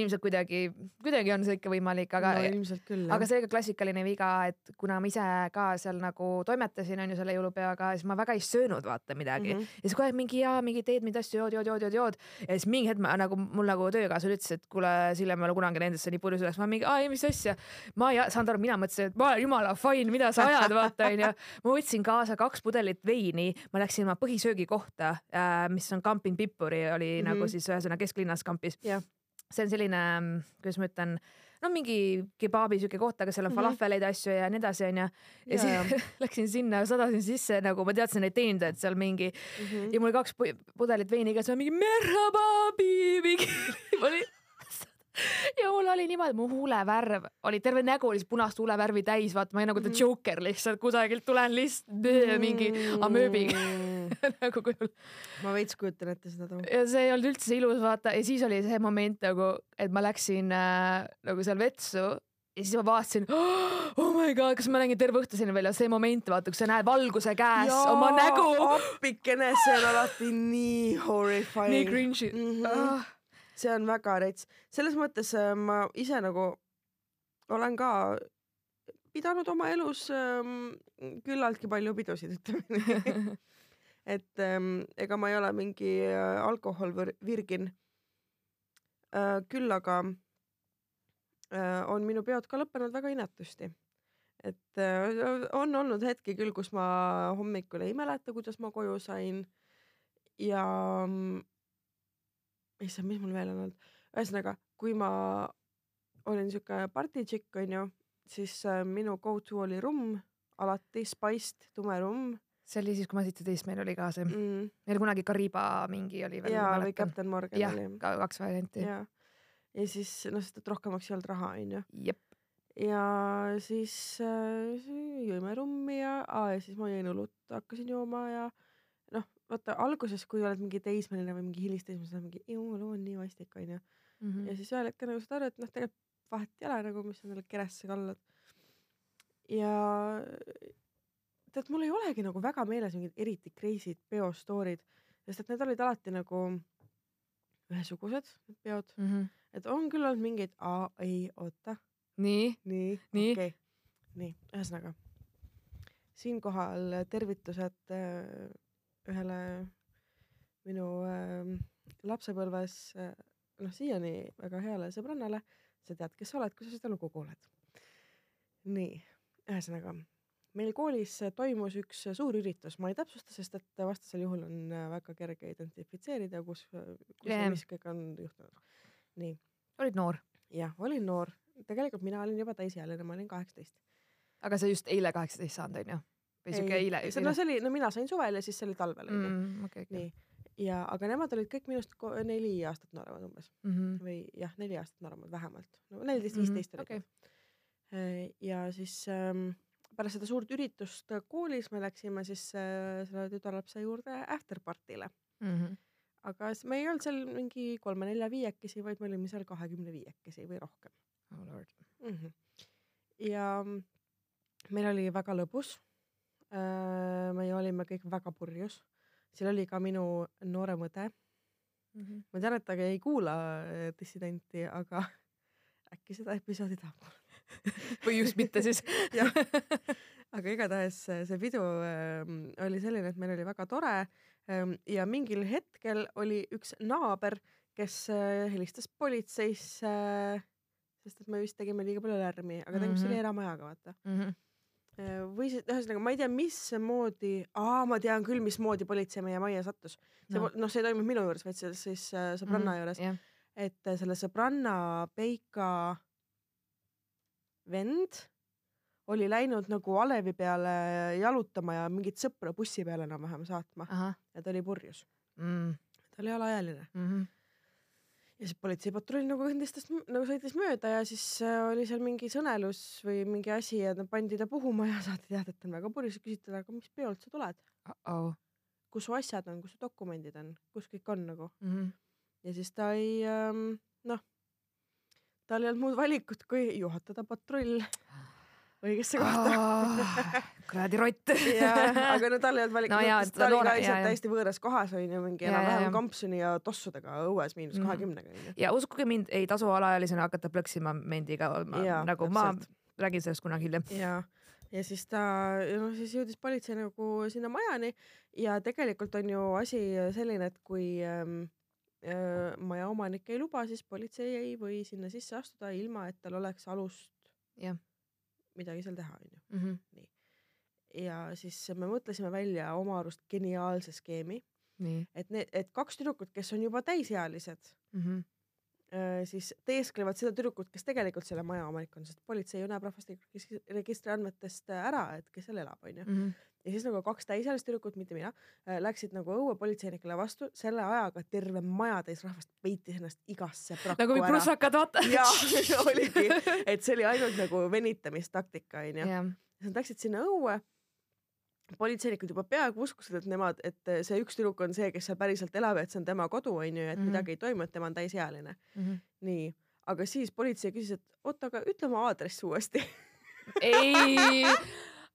ilmselt kuidagi, kuidagi on see ikka võimalik, aga no ilmselt küll aga see ka klassikaline viga, et kuna ma ise ka seal nagu toimetasin, on ju selle jõulupeoga, siis ma väga ei söönud vaata midagi mm. Mhm. -hmm. ja siis aeg mingi jaa, mingi teed mingeid asju jood, jood, jood, jood, jood. ja siis mingi hetk ma nagu mul nagu töökaaslased ütles, et kuule, Sille, ma ei ole kunagi nendesse nii purjus üles, ma mingi, aa ei, mis asja. ma ei saanud aru, mina mõtlesin, et ma olen jumala fine, mida sa ajad, vaata onju. ma võtsin kaasa kaks pudelit veini, ma läksin oma põhisöögikohta, mis on Camping Pippuri oli mm -hmm. Mhm. nagu siis ühesõnaga kesklinnas kampis Jah. See on selline, kuidas ma ütlen, no mingi kebaabi siuke koht, aga seal on Mhm. falafeleid asju ja nii edasi onju. ja Jaa, siis läksin sinna, sadasin sisse nagu ma teadsin neid teenindajaid seal mingi Mhm. ja mul kaks pu- pudelit veini käes, mingi merhaba, mingi ja mul oli niimoodi, mu huulevärv oli terve nägu oli punast huulevärvi täis, vaata ma olin nagu the Mhm. Joker lihtsalt kusagilt tulen lihtsalt mingi amööbiga nagu kujul ma veits kujutan ette seda too. ja see ei olnud üldse ilus vaata ja siis oli see moment nagu, et ma läksin äh, nagu seal vetsu ja siis ma vaatasin, oh my god, kas ma nägin terve õhtu selline välja, see moment, vaata, kus sa näed valguse käes Jaa, oma nägu, appikene, see on alati nii horrifying. nii cringe'i Mhm. ah,. See on väga rets, selles mõttes äh, ma ise nagu olen ka pidanud oma elus ähm, küllaltki palju pidusid, ütleme et ähm, ega ma ei ole mingi äh, alkoholvirgin äh,. küll aga äh, on minu peod ka lõppenud väga inetusti. et äh, on olnud hetki küll, kus ma hommikul ei mäleta, kuidas ma koju sain ja mm, issand, mis mul veel on olnud, ühesõnaga, kui ma olin siuke party chick onju, siis äh, minu go to oli rumm, alati spiced tume rumm see oli siis, kui ma seitseteist, meil oli ka see, mm,. meil kunagi Kariba mingi oli veel. ja, või Captain Morgan jah oli. ka kaks varianti. ja, ja siis noh, sest et rohkemaks ei olnud raha onju. ja siis äh, jõime rummi ja, ja siis ma jõin õlut, hakkasin jooma ja noh, vaata alguses, kui oled mingi teismeline või mingi hilisteismeline, mingi, elu on nii vastik onju. Mhm. ja siis ühel hetkel nagu saad aru, et noh, tegelikult vahet ei ole nagu, mis endale keresse kallad. ja tead, mul ei olegi nagu väga meeles mingid eriti crazy'd peo story'd, sest et need olid alati nagu ühesugused, peod, Mhm. et on küll olnud mingeid, aa ei oota, nii, nii, Nii. okei okay., nii, ühesõnaga siinkohal tervitused äh, ühele minu äh, lapsepõlves äh, noh, siiani väga heale sõbrannale. sa tead, kes sa oled, kui sa seda lugu kuuled. nii, ühesõnaga meil koolis toimus üks suur üritus, ma ei täpsusta, sest et vastasel juhul on äh, väga kerge identifitseerida, kus, kus ja mis kõik on juhtunud. nii, olid noor, jah, olin noor, tegelikult mina olin juba täisealine, ma olin kaheksateist. aga sa just eile kaheksateist saanud onju? Või siuke eile? no see oli, no mina sain suvel ja siis see oli talvel onju. mm,. okei, okei. nii, ja, aga nemad olid kõik minust neli aastat nooremad umbes Mhm. või jah, neli aastat nooremad vähemalt, no neliteist, Mhm, viisteist olid okei. nad. ja siis ähm, pärast seda suurt üritust koolis me läksime siis äh, selle tütarlapse juurde afterparty'le, Mhm. aga siis me ei olnud seal mingi kolme-nelja-viiekesi, vaid me olime seal kahekümne viiekesi või rohkem Oh lord. mm. -hmm. ja mm, meil oli väga lõbus. Me olime kõik väga purjus, seal oli ka minu noorem õde, Mhm. ma tean, et ta ei kuula äh, Dissidenti, aga äkki seda episoodi tahab kuulata. või just mitte siis. aga igatahes äh, see pidu ähm, oli selline, et meil oli väga tore ähm, ja mingil hetkel oli üks naaber, kes äh, helistas politseisse äh,, sest et me vist tegime liiga palju lärmi, aga tegemist oli Mhm. eramajaga, vaata. Mhm. Või siis ühesõnaga, ma ei tea, mismoodi, aa, ma tean küll, mismoodi politsei meie majja sattus. see No. no., noh, see ei toimunud minu juures, vaid see siis äh, sõbranna juures, jah, et äh, selle sõbranna Peika vend oli läinud nagu alevi peale jalutama ja mingit sõpra bussi peale enam-vähem saatma ahah. ja ta oli purjus, Mm. ta oli alaealine Mhm. Ja siis politseipatrull nagu kõndis tast mõ- nagu sõitis mööda ja siis äh, oli seal mingi sõnelus või mingi asi ja pandi ta puhuma ja saati teada, et ta on väga purjus ja küsiti talle, aga mis peolt sa tuled, oh. kus su asjad on, kus su dokumendid on, kus kõik on nagu Mhm. ja siis ta ei ähm, noh, tal ei olnud muud valikut, kui juhatada patrull õigesse kohta. Ah, kuradi rott. aga no tal ei olnud valikut No ta oli ka lihtsalt täiesti võõras kohas onju, mingi enam-vähem kampsuni ja tossudega õues miinus Mhm. kahekümnega onju. ja uskuge mind, ei tasu alaealisena hakata plõksima mendiga, nagu ma räägin sellest kunagi hiljem. ja, ja siis ta, noh siis jõudis politsei nagu sinna majani ja tegelikult on ju asi selline, et kui ähm, äh, maja omanik ei luba, siis politsei ei või sinna sisse astuda, ilma et tal oleks alust Jah. midagi seal teha, onju. Mhm. Ja siis me mõtlesime välja oma arust geniaalse skeemi, et need, et kaks tüdrukut, kes on juba täisealised, Mhm. siis teesklevad seda tüdrukut, kes tegelikult selle maja omanik on, sest politsei ju näeb rahvastikuregistri andmetest ära, et kes seal elab, onju. Mhm. ja siis nagu kaks täisealist tüdrukut, mitte mina, läksid nagu õuepolitseinikele vastu, selle ajaga terve majatäis rahvast peitis ennast igasse prakku nagu ära. prussakad, vaata. jaa oligi, et see oli ainult nagu venitamistaktika onju. nad läksid sinna õue. Politseinikud juba peaaegu uskusid, et nemad, et see üks tüdruk on see, kes seal päriselt elab ja et see on tema kodu onju ja et Mhm. midagi ei toimu, et tema on täisealine. Mhm. nii, aga siis politsei küsis, et oota, aga ütle oma aadress uuesti ei,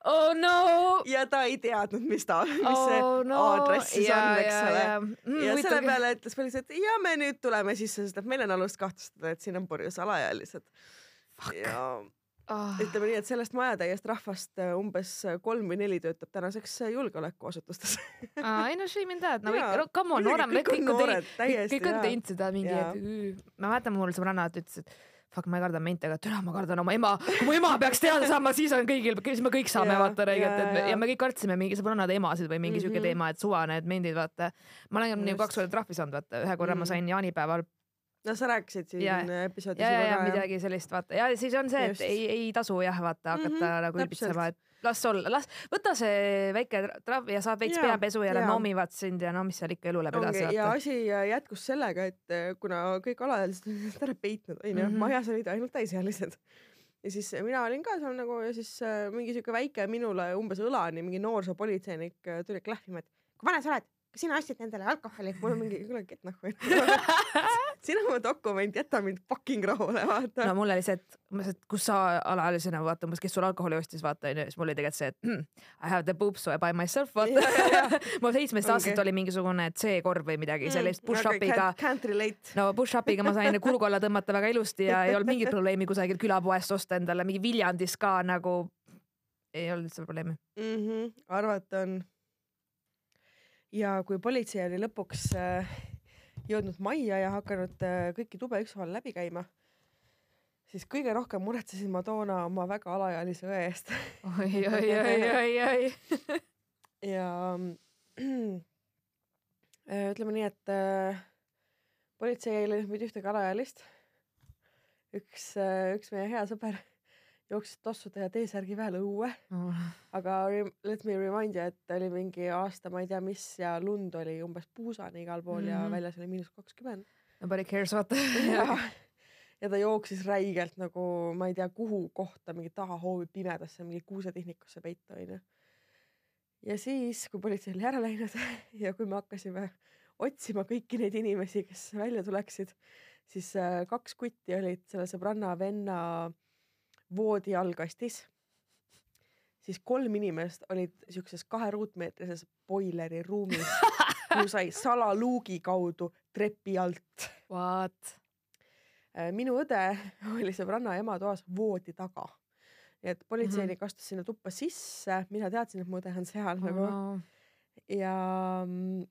oh no. ja ta ei teadnud, mis ta, mis see oh no. aadress siis on, eks ole. Mm, ja selle peale ütles politsei, et ja me nüüd tuleme sisse, sest et meil on alust kahtlustada, et siin on purjus alaealised. ja oh. ütleme nii, et sellest majatäiest rahvast äh, umbes kolm või neli töötab tänaseks äh, julgeolekuasutustes. ei no shame in that, no kõik, come on, muidugi, noorem, kõik on teinud kõik on teinud seda mingi, et ma mäletan, mul sõbranna ütles, et fuck, ma ei karda mente, aga türa, ma kardan oma ema. kui mu ema peaks teada saama, siis on kõigil, siis me kõik saame Jaa, vaata reegelt, jaa, et me, ja me kõik kartsime mingi sõbrannade emasid või mingi siuke Mhm. teema, et suva need mendid, vaata. ma olen nagu kaks korda trahvi saanud, vaata, ühe korra ma Mhm. sain jaanipäeval no sa rääkisid siin Jaa. episoodis ja, ja, ja midagi sellist, vaata ja siis on see, et ei, ei tasu jah, vaata hakata mm -hmm, nagu ülbitsema, et las olla, las võta see väike trahv ja saad veits peapesu ja nad jaa. noomivad sind ja no mis seal ikka elu läheb edasi ongi ja asi äh, jätkus sellega, et äh, kuna kõik alaealised olid ära peitnud, onju, Mhm. majas olid ainult täisealised. ja siis mina olin ka seal nagu ja siis äh, mingi siuke väike minule umbes õlani mingi noorsoopolitseinik äh, tuli klahvima, et kui vana sa oled, sina ostsid nendele alkoholi? mul on mingi, kuule get nahku. siin on mu dokument, jäta mind fucking rahule, vaata no mul oli see, et umbes, et kus sa alaealisena vaata umbes, kes sul alkoholi ostis, vaata onju, siis mul oli tegelikult see, et hmm, I have the boobs so I buy myself, vaata mul seitsmest aastaselt Ongi. oli mingisugune C-korv või midagi sellist Mm, push-up'iga okay,. Can't relate. no push-up'iga ma sain kurgu alla tõmmata väga ilusti ja ei olnud mingit probleemi kusagilt külapoest osta endale mingi Viljandis ka nagu ei olnud üldse probleemi. mm. -hmm, arvata on. Ja kui politsei oli lõpuks äh, jõudnud majja ja hakanud äh, kõiki tube ükshaaval läbi käima, siis kõige rohkem muretsesin ma toona oma väga alaealise õe eest oi, oi, oi, oi, oi. ja äh, ütleme nii, et äh, politsei ei leidnud mitte ühtegi alaealist. üks, üks meie hea sõber jooksid tossude ja T-särgi peal õue, oh.. aga let me remind you, et oli mingi aasta, ma ei tea, mis ja lund oli umbes puusani igal pool mm -hmm. ja Mhm. väljas oli miinus kakskümmend. Nobody cares vaata. ja ta jooksis räigelt nagu ma ei tea kuhu kohta mingi tahahoovi pimedasse mingi kuusetihnikusse peitu onju ja siis kui politsei oli ära läinud ja kui me hakkasime otsima kõiki neid inimesi kes välja tuleksid siis äh, kaks kutti olid selle sõbranna venna voodi allkastis siis kolm inimest olid siukses kahe ruutmeetrises boileri ruumis kuhu sai salaluugi kaudu trepi alt What? Äh, minu õde oli sõbranna ema toas voodi taga. et politseinik Mhm. astus sinna tuppa sisse, mina teadsin, et mu õde on seal nagu no. ja mm,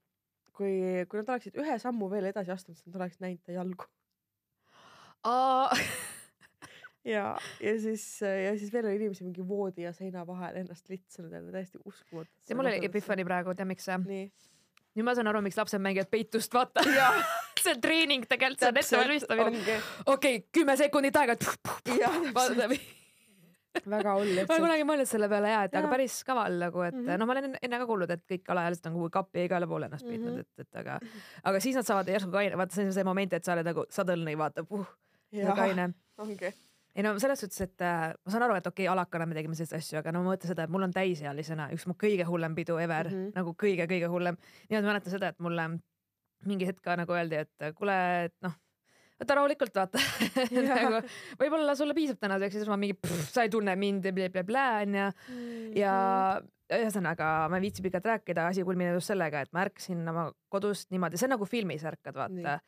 kui, kui nad oleksid ühe sammu veel edasi astunud, siis nad oleks näinud ta jalgu. ja, ja siis, ja siis veel oli inimesi mingi voodi ja seina vahel ennast litsunud ja täiesti uskumatu. see mul oli epifani praegu, tead miks nii, nüüd ma saan aru, miks lapsed mängivad peitust, vaata. see on treening tegelikult, see on ettevalmistamine. okei kümme sekundit aega. väga hull ma olen kunagi mõelnud selle peale ja, et aga Jaa. päris kaval nagu, et mm. -hmm. no ma olen enne- ka kuulnud, et kõik alaealised on kuhugi kappi ja igale poole ennast peitnud Mhm. mm, -hmm. et, et aga, aga siis nad saavad järsku kaine, vaata see on see moment, et sa oled nagu sadõlni, vaata puh, kaine. ongi. Ei no selles suhtes, et äh, ma saan aru, et okei okay,, alakana me tegime selliseid asju, aga no ma mõtlen seda, et mul on täisealisena üks mu kõige hullem pidu ever mm. -hmm. nagu kõige-kõige hullem. nimelt ma mäletan seda, et mulle mingi hetk ka nagu öeldi, et kuule, et noh, võta rahulikult, vaata nagu võib-olla sulle piisab tänaseks ja siis ma mingi, sa ei tunne mind ja blablabla onju ja Mhm. ühesõnaga ma ei viitsi pikalt rääkida, asi kulmineerus sellega, et ma ärkasin oma kodust niimoodi, see on nagu filmis ärkad, vaata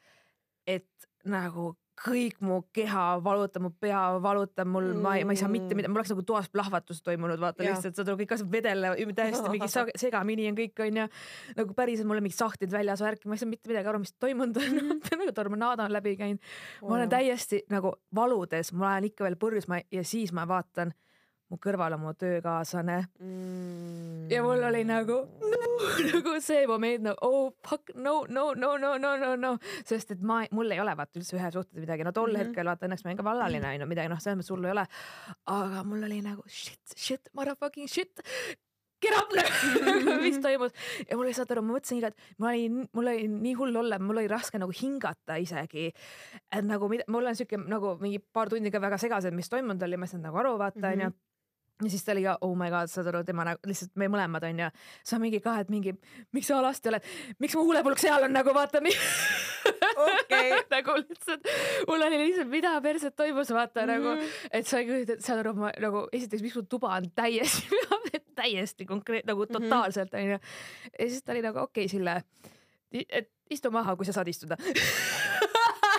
et nagu kõik mu keha valutab, mu pea valutab, mul mm., ma ei, ma ei saa mitte Mm. midagi, mul oleks nagu toas plahvatus toimunud, vaata Jah. lihtsalt saad aru, kõik asjad vedele, täiesti mingi segamini on kõik onju. nagu päriselt mul on mingid sahtlid väljas, värki, ma ei saa mitte midagi aru, mis toimunud on, nagu tornaado on läbi käinud. ma olen täiesti nagu valudes, ma olen ikka veel purjus, ma ja siis ma vaatan mu kõrval on mu töökaaslane mm. ja mul oli nagu no, nagu see moment nagu oh fuck no no no no no no no sest et ma, mul ei ole vaata üldse ühe suhtes midagi, no tol mm Mhm. -hmm. hetkel vaata õnneks ma olin ka vallaline onju, midagi noh, selles mõttes hullu ei ole. aga mul oli nagu shit, shit, motherfucking shit. Get up nagu mis toimus ja mul ei saanud aru, ma mõtlesin iga, et ma olin, mul oli nii hull olla, mul oli raske nagu hingata isegi. et nagu mida, mul on siuke nagu mingi paar tundi ka väga segased, mis toimunud oli, ma ei saanud nagu aru vaata onju Mhm. Ja siis ta oli ka oh my god, saad aru, tema nagu lihtsalt me mõlemad onju, sa mingi ka, et mingi, miks sa alasti oled, miks mu huulepulk seal on nagu vaata. Okei. nagu lihtsalt, mul oli lihtsalt, mida perset toimus, vaata mm -hmm. nagu, et sa ei kujuta, saad aru, ma nagu esiteks, miks mu tuba on täiesti, täiesti konkreetne nagu Mhm. totaalselt onju. ja siis ta oli nagu okei okay,, Sille, et istu maha, kui sa saad istuda.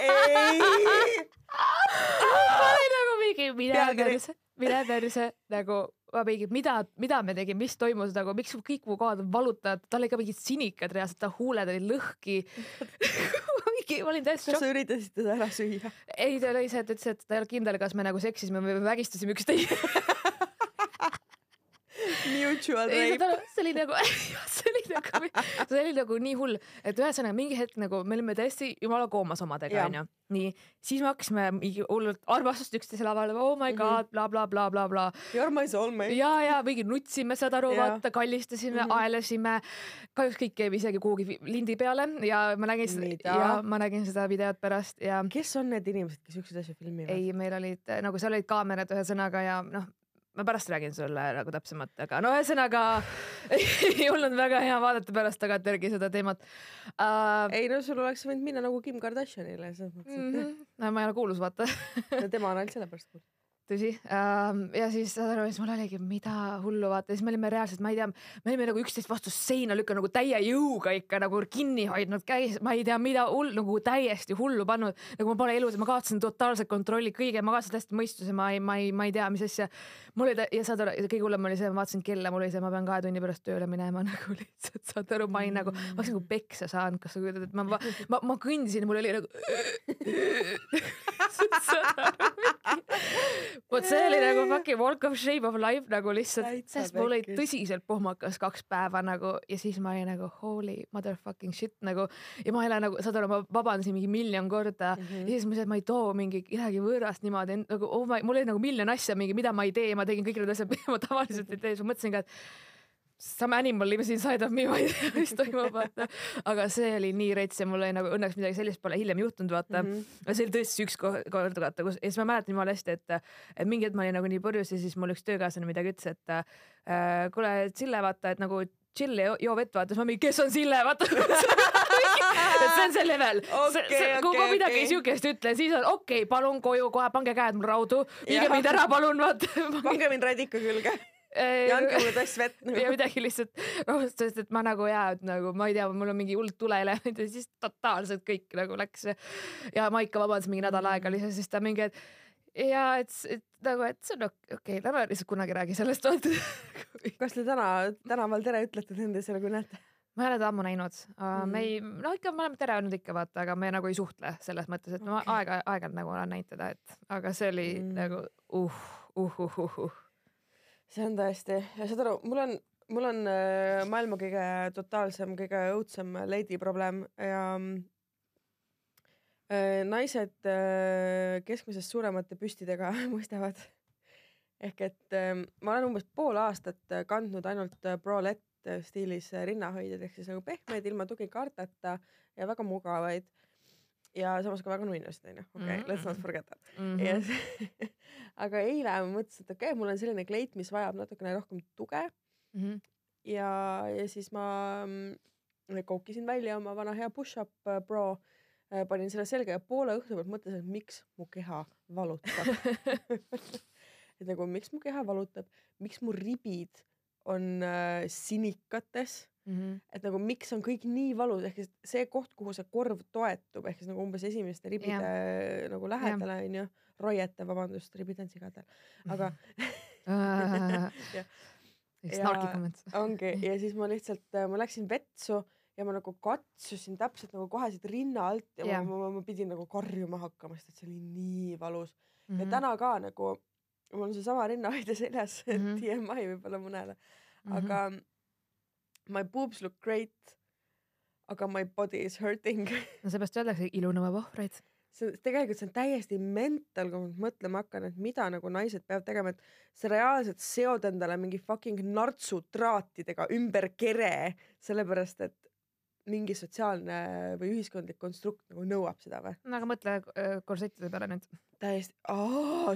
ei, mingi, mine perse, mine perse nagu ma mingi, mida, mida me tegime, mis toimus nagu, miks kõik mu kohad on valutavad, tal oli ka mingid sinikad reaalselt, ta huuled olid lõhki. mingi, ma olin täiesti kas sa üritasid teda ära süüa? ei ta oli see, et ütles, et ta ei olnud kindel, kas me nagu seksisime või vägistasime üksteist. Mutual rape. aru, see oli nagu, see oli nagu, see oli nagu nii hull, et ühesõnaga mingi hetk nagu me olime täiesti jumala koomas omadega onju. nii, siis me hakkasime mingi hullult armastust üksteisele avaldama, oh my Mhm. god bla,, blablabla, blablabla. You are my soulmate. ja, ja mingi nutsime, saad aru, vaata, kallistasime mm. -hmm. aelesime. kahjuks kõik jäi isegi kuhugi lindi peale ja ma nägin seda ja ma nägin seda videot pärast ja kes on need inimesed, kes siukseid asju filmivad? ei, meil olid nagu seal olid kaamerad ühesõnaga ja noh, ma pärast räägin sulle nagu täpsemalt, aga no ühesõnaga ei olnud väga hea vaadata pärast tagantjärgi seda teemat uh,. ei no sul oleks võinud minna nagu Kim Kardashianile selles mõttes, Mm -hmm. no ma ei ole kuulus, vaata et tema on ainult sellepärast kuulus. Tõsi uh,. ja siis saad aru, siis mul oligi, mida hullu vaata, siis me olime reaalselt, ma ei tea, me olime nagu üksteist vastu seina lükanud nagu täie jõuga ikka nagu kinni hoidnud käis, ma ei tea, mida hull nagu täiesti hullu pannud, nagu ma pole elus, ma kaotasin totaalselt kontrolli kõige, ma kaotasin täiesti mõistuse, ma ei, ma ei, ma ei tea, mis asja. mul oli, ja saad aru, kõige hullem oli see, ma vaatasin kella, mul oli see, ma pean kahe tunni pärast tööle minema nagu lihtsalt saad aru, ma olin nagu, ma oleks nagu peksa saanud, kas sa kujutad, et ma, ma, ma, ma kõndisin, mul oli nagu vot see oli nagu fucking walk of shame of life nagu lihtsalt, sest mul oli tõsiselt pohmakas kaks päeva nagu ja siis ma olin nagu holy motherfucking shit nagu ja ma ei ole nagu, saad aru, ma vabandasin mingi miljon korda mm Mhm. -hmm. ja siis ma mõtlesin, et ma ei too mingi midagi võõrast niimoodi nagu oh my, mul oli nagu miljon asja mingi, mida ma ei tee, ma tegin kõik need asjad, mida ma tavaliselt ei tee, siis ma mõtlesin ka, et some animal lives inside of me, ma ei tea, mis toimub, vaata. aga see oli nii rets ja mul oli nagu õnneks midagi sellist pole hiljem juhtunud, vaata mm. -hmm. see oli tõesti üks ko- kord, vaata, kus ja siis ma mäletan jumala hästi, et, et mingi hetk ma olin nagu nii purjus ja siis mul üks töökaaslane midagi ütles, et äh, kuule, Sille, vaata, et nagu chill ja joo- vett, vaata, siis ma mingi, kes on Sille, vaata et see on see level Okei, kui ma midagi okei. siukest ütlen, siis on okei okay,, palun koju kohe, pange käed mul raudu, viige mind ära, palun, vaata. pange mind radika külge ja mulle tass vett ja nagu. midagi lihtsalt, sest et ma nagu jaa, et nagu ma ei tea, mul on mingi hull tuleelement ja siis totaalselt kõik nagu läks ja Maika vabandas mingi nädal aega lihtsalt, siis ta mingi, et ja et, et nagu, et see on okei okay,, lähme lihtsalt kunagi räägi sellest kas te täna tänaval tere ütlete nendesele, kui näete? ma ei ole teda ammu näinud Mm. mm., me ei, no ikka me oleme tere öelnud ikka vaata, aga me nagu ei suhtle selles mõttes, et ma Okei. aega, aeg-ajalt nagu olen näinud teda, et aga see oli Mm. mm. nagu uh, uh, uh, uh, uh. See on tõesti saad aru, mul on, mul on äh, maailma kõige totaalsem, kõige õudsem lady probleem ja äh, naised äh, keskmisest suuremate püstidega mõistavad. ehk et äh, ma olen umbes pool aastat kandnud ainult äh, bralette stiilis rinnahoidjaid ehk siis nagu pehmeid ilma tugikaarteta ja väga mugavaid. Ja samas ka väga nunnused onju, okei okay, Mhm, let's not forget that. Mm -hmm. aga eile ma mõtlesin, et okei okay,, mul on selline kleit, mis vajab natukene rohkem tuge. Mm -hmm. ja, ja siis ma mm, koukisin välja oma vana hea push-up äh, pro, panin selle selga ja poole õhtu pealt mõtlesin, et miks mu keha valutab. Et nagu miks mu keha valutab, miks mu ribid on äh, sinikates, Mm -hmm. et nagu miks on kõik nii valus, ehk siis see koht, kuhu see korv toetub, ehk siis nagu umbes esimeste ribide yeah. nagu lähedale onju, roiete, vabandust, ribid on sigadel, aga Ja- ongi ja siis ma lihtsalt, ma läksin vetsu ja ma nagu katsusin täpselt nagu kohe siit rinna alt ja Jah. ma, ma, ma pidin nagu karjuma hakkama, sest et see oli nii valus mm. Mhm. ja täna ka nagu mul on seesama rinnahoidja seljas mm Mhm. -hmm. TMI võib-olla mõnele, aga my boobs look great. aga my body is hurting no seepärast öeldakse, ilu nõuab ohvreid. see tegelikult see on täiesti mental, kui ma mõtlema hakkan, et mida nagu naised peavad tegema, et sa reaalselt seod endale mingi fucking nartsutraatidega ümber kere, sellepärast et mingi sotsiaalne või ühiskondlik konstrukt nagu nõuab seda või? no aga mõtle äh, korsettide peale nüüd. täiesti,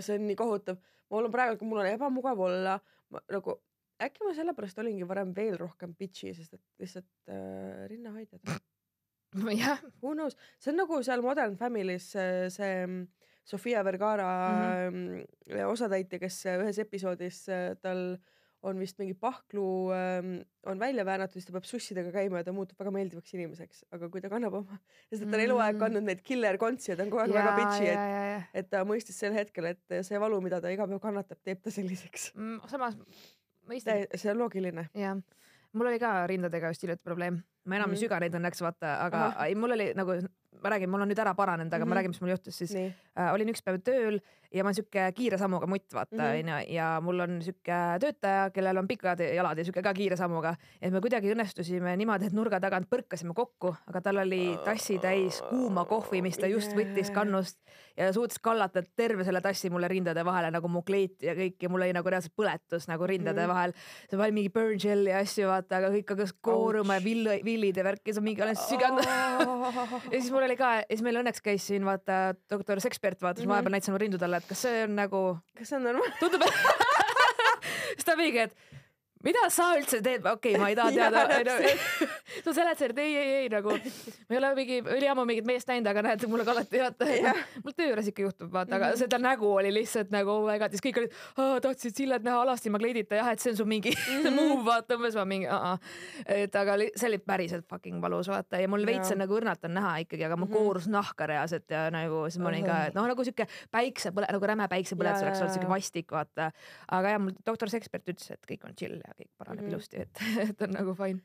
see on nii kohutav. mul on praegu, mul on ebamugav olla, ma nagu äkki ma sellepärast olingi varem veel rohkem bitch'i, sest et lihtsalt äh, rinnahoidjad. jah, Who knows, see on nagu seal Modern Family's see, see mm, Sofia Vergara mm -hmm. osatäitja, kes äh, ühes episoodis äh, tal on vist mingi pahklu ähm, on välja väänatud, siis ta peab sussidega käima ja ta muutub väga meeldivaks inimeseks, aga kui ta kannab oma, sest ta on eluaeg Mm. kandnud neid killer kontsi ja ta on kogu aeg väga bitch'i, et. et ta mõistis sel hetkel, et see valu, mida ta iga päev kannatab, teeb ta selliseks. Mm, samas mõistan, see on loogiline. jah, mul oli ka rindadega just hiljuti probleem, ma enam ei Mhm. süga neid õnneks vaata, aga Ahah. ei, mul oli nagu, ma räägin, mul on nüüd ära paranenud, aga mm -hmm. Mhm. ma räägin, mis mul juhtus siis äh, olin üks päev tööl ja ma olen siuke kiire sammuga mutt, vaata Mhm. onju ja mul on siuke töötaja, kellel on pikad jalad ja siuke ka kiire sammuga. et me kuidagi õnnestusime niimoodi, et nurga tagant põrkasime kokku, aga tal oli tassi täis kuuma kohvi, mis ta just võttis kannust ja suutis kallata terve selle tassi mulle rindade vahele nagu mu kleit ja kõik ja mul oli nagu reaalselt põletus nagu rindade mm. vahel. see oli mingi burn gel ja asju vaata, aga kõik hakkas kooruma ja vill, villid ja värk ja siis mingi olen süganud ja siis mul oli ka ja siis meil õnneks käis siin vaata doktor Sekspert vaatas mm. -hmm. vahepeal näitasin rindu talle, et kas see on nagu, kas see on normaalne? tundub, et siis ta mingi, et mida sa üldse teed, okei okay,, ma ei taha teada, onju sa seletasid, et ei, ei, ei nagu ma ei ole mingi üliammu mingit meest näinud, aga näed, mulle ka alati vaata Jah., mul töö juures ikka juhtub, vaata, aga Mhm. seda nägu oli lihtsalt nagu oh my god, siis kõik olid, tahtsid Sillet näha alasti, ma kleidita, jah, et see on su mingi Mhm. move, vaata umbes ma mingi, et aga see oli päriselt fucking valus, vaata ja mul veits on nagu õrnalt on näha ikkagi, aga mul Mhm. koorus nahka reaalselt ja nagu siis ma olin ka, et noh, nagu sihuke päiksepõle, nagu räme päiksepõletus oleks olnud sihuke vastik, vaata. aga jah, mul doktor Sekspert ütles, et kõik on chill ja kõik paraneb Mhm. ilusti, et, et on nagu fine.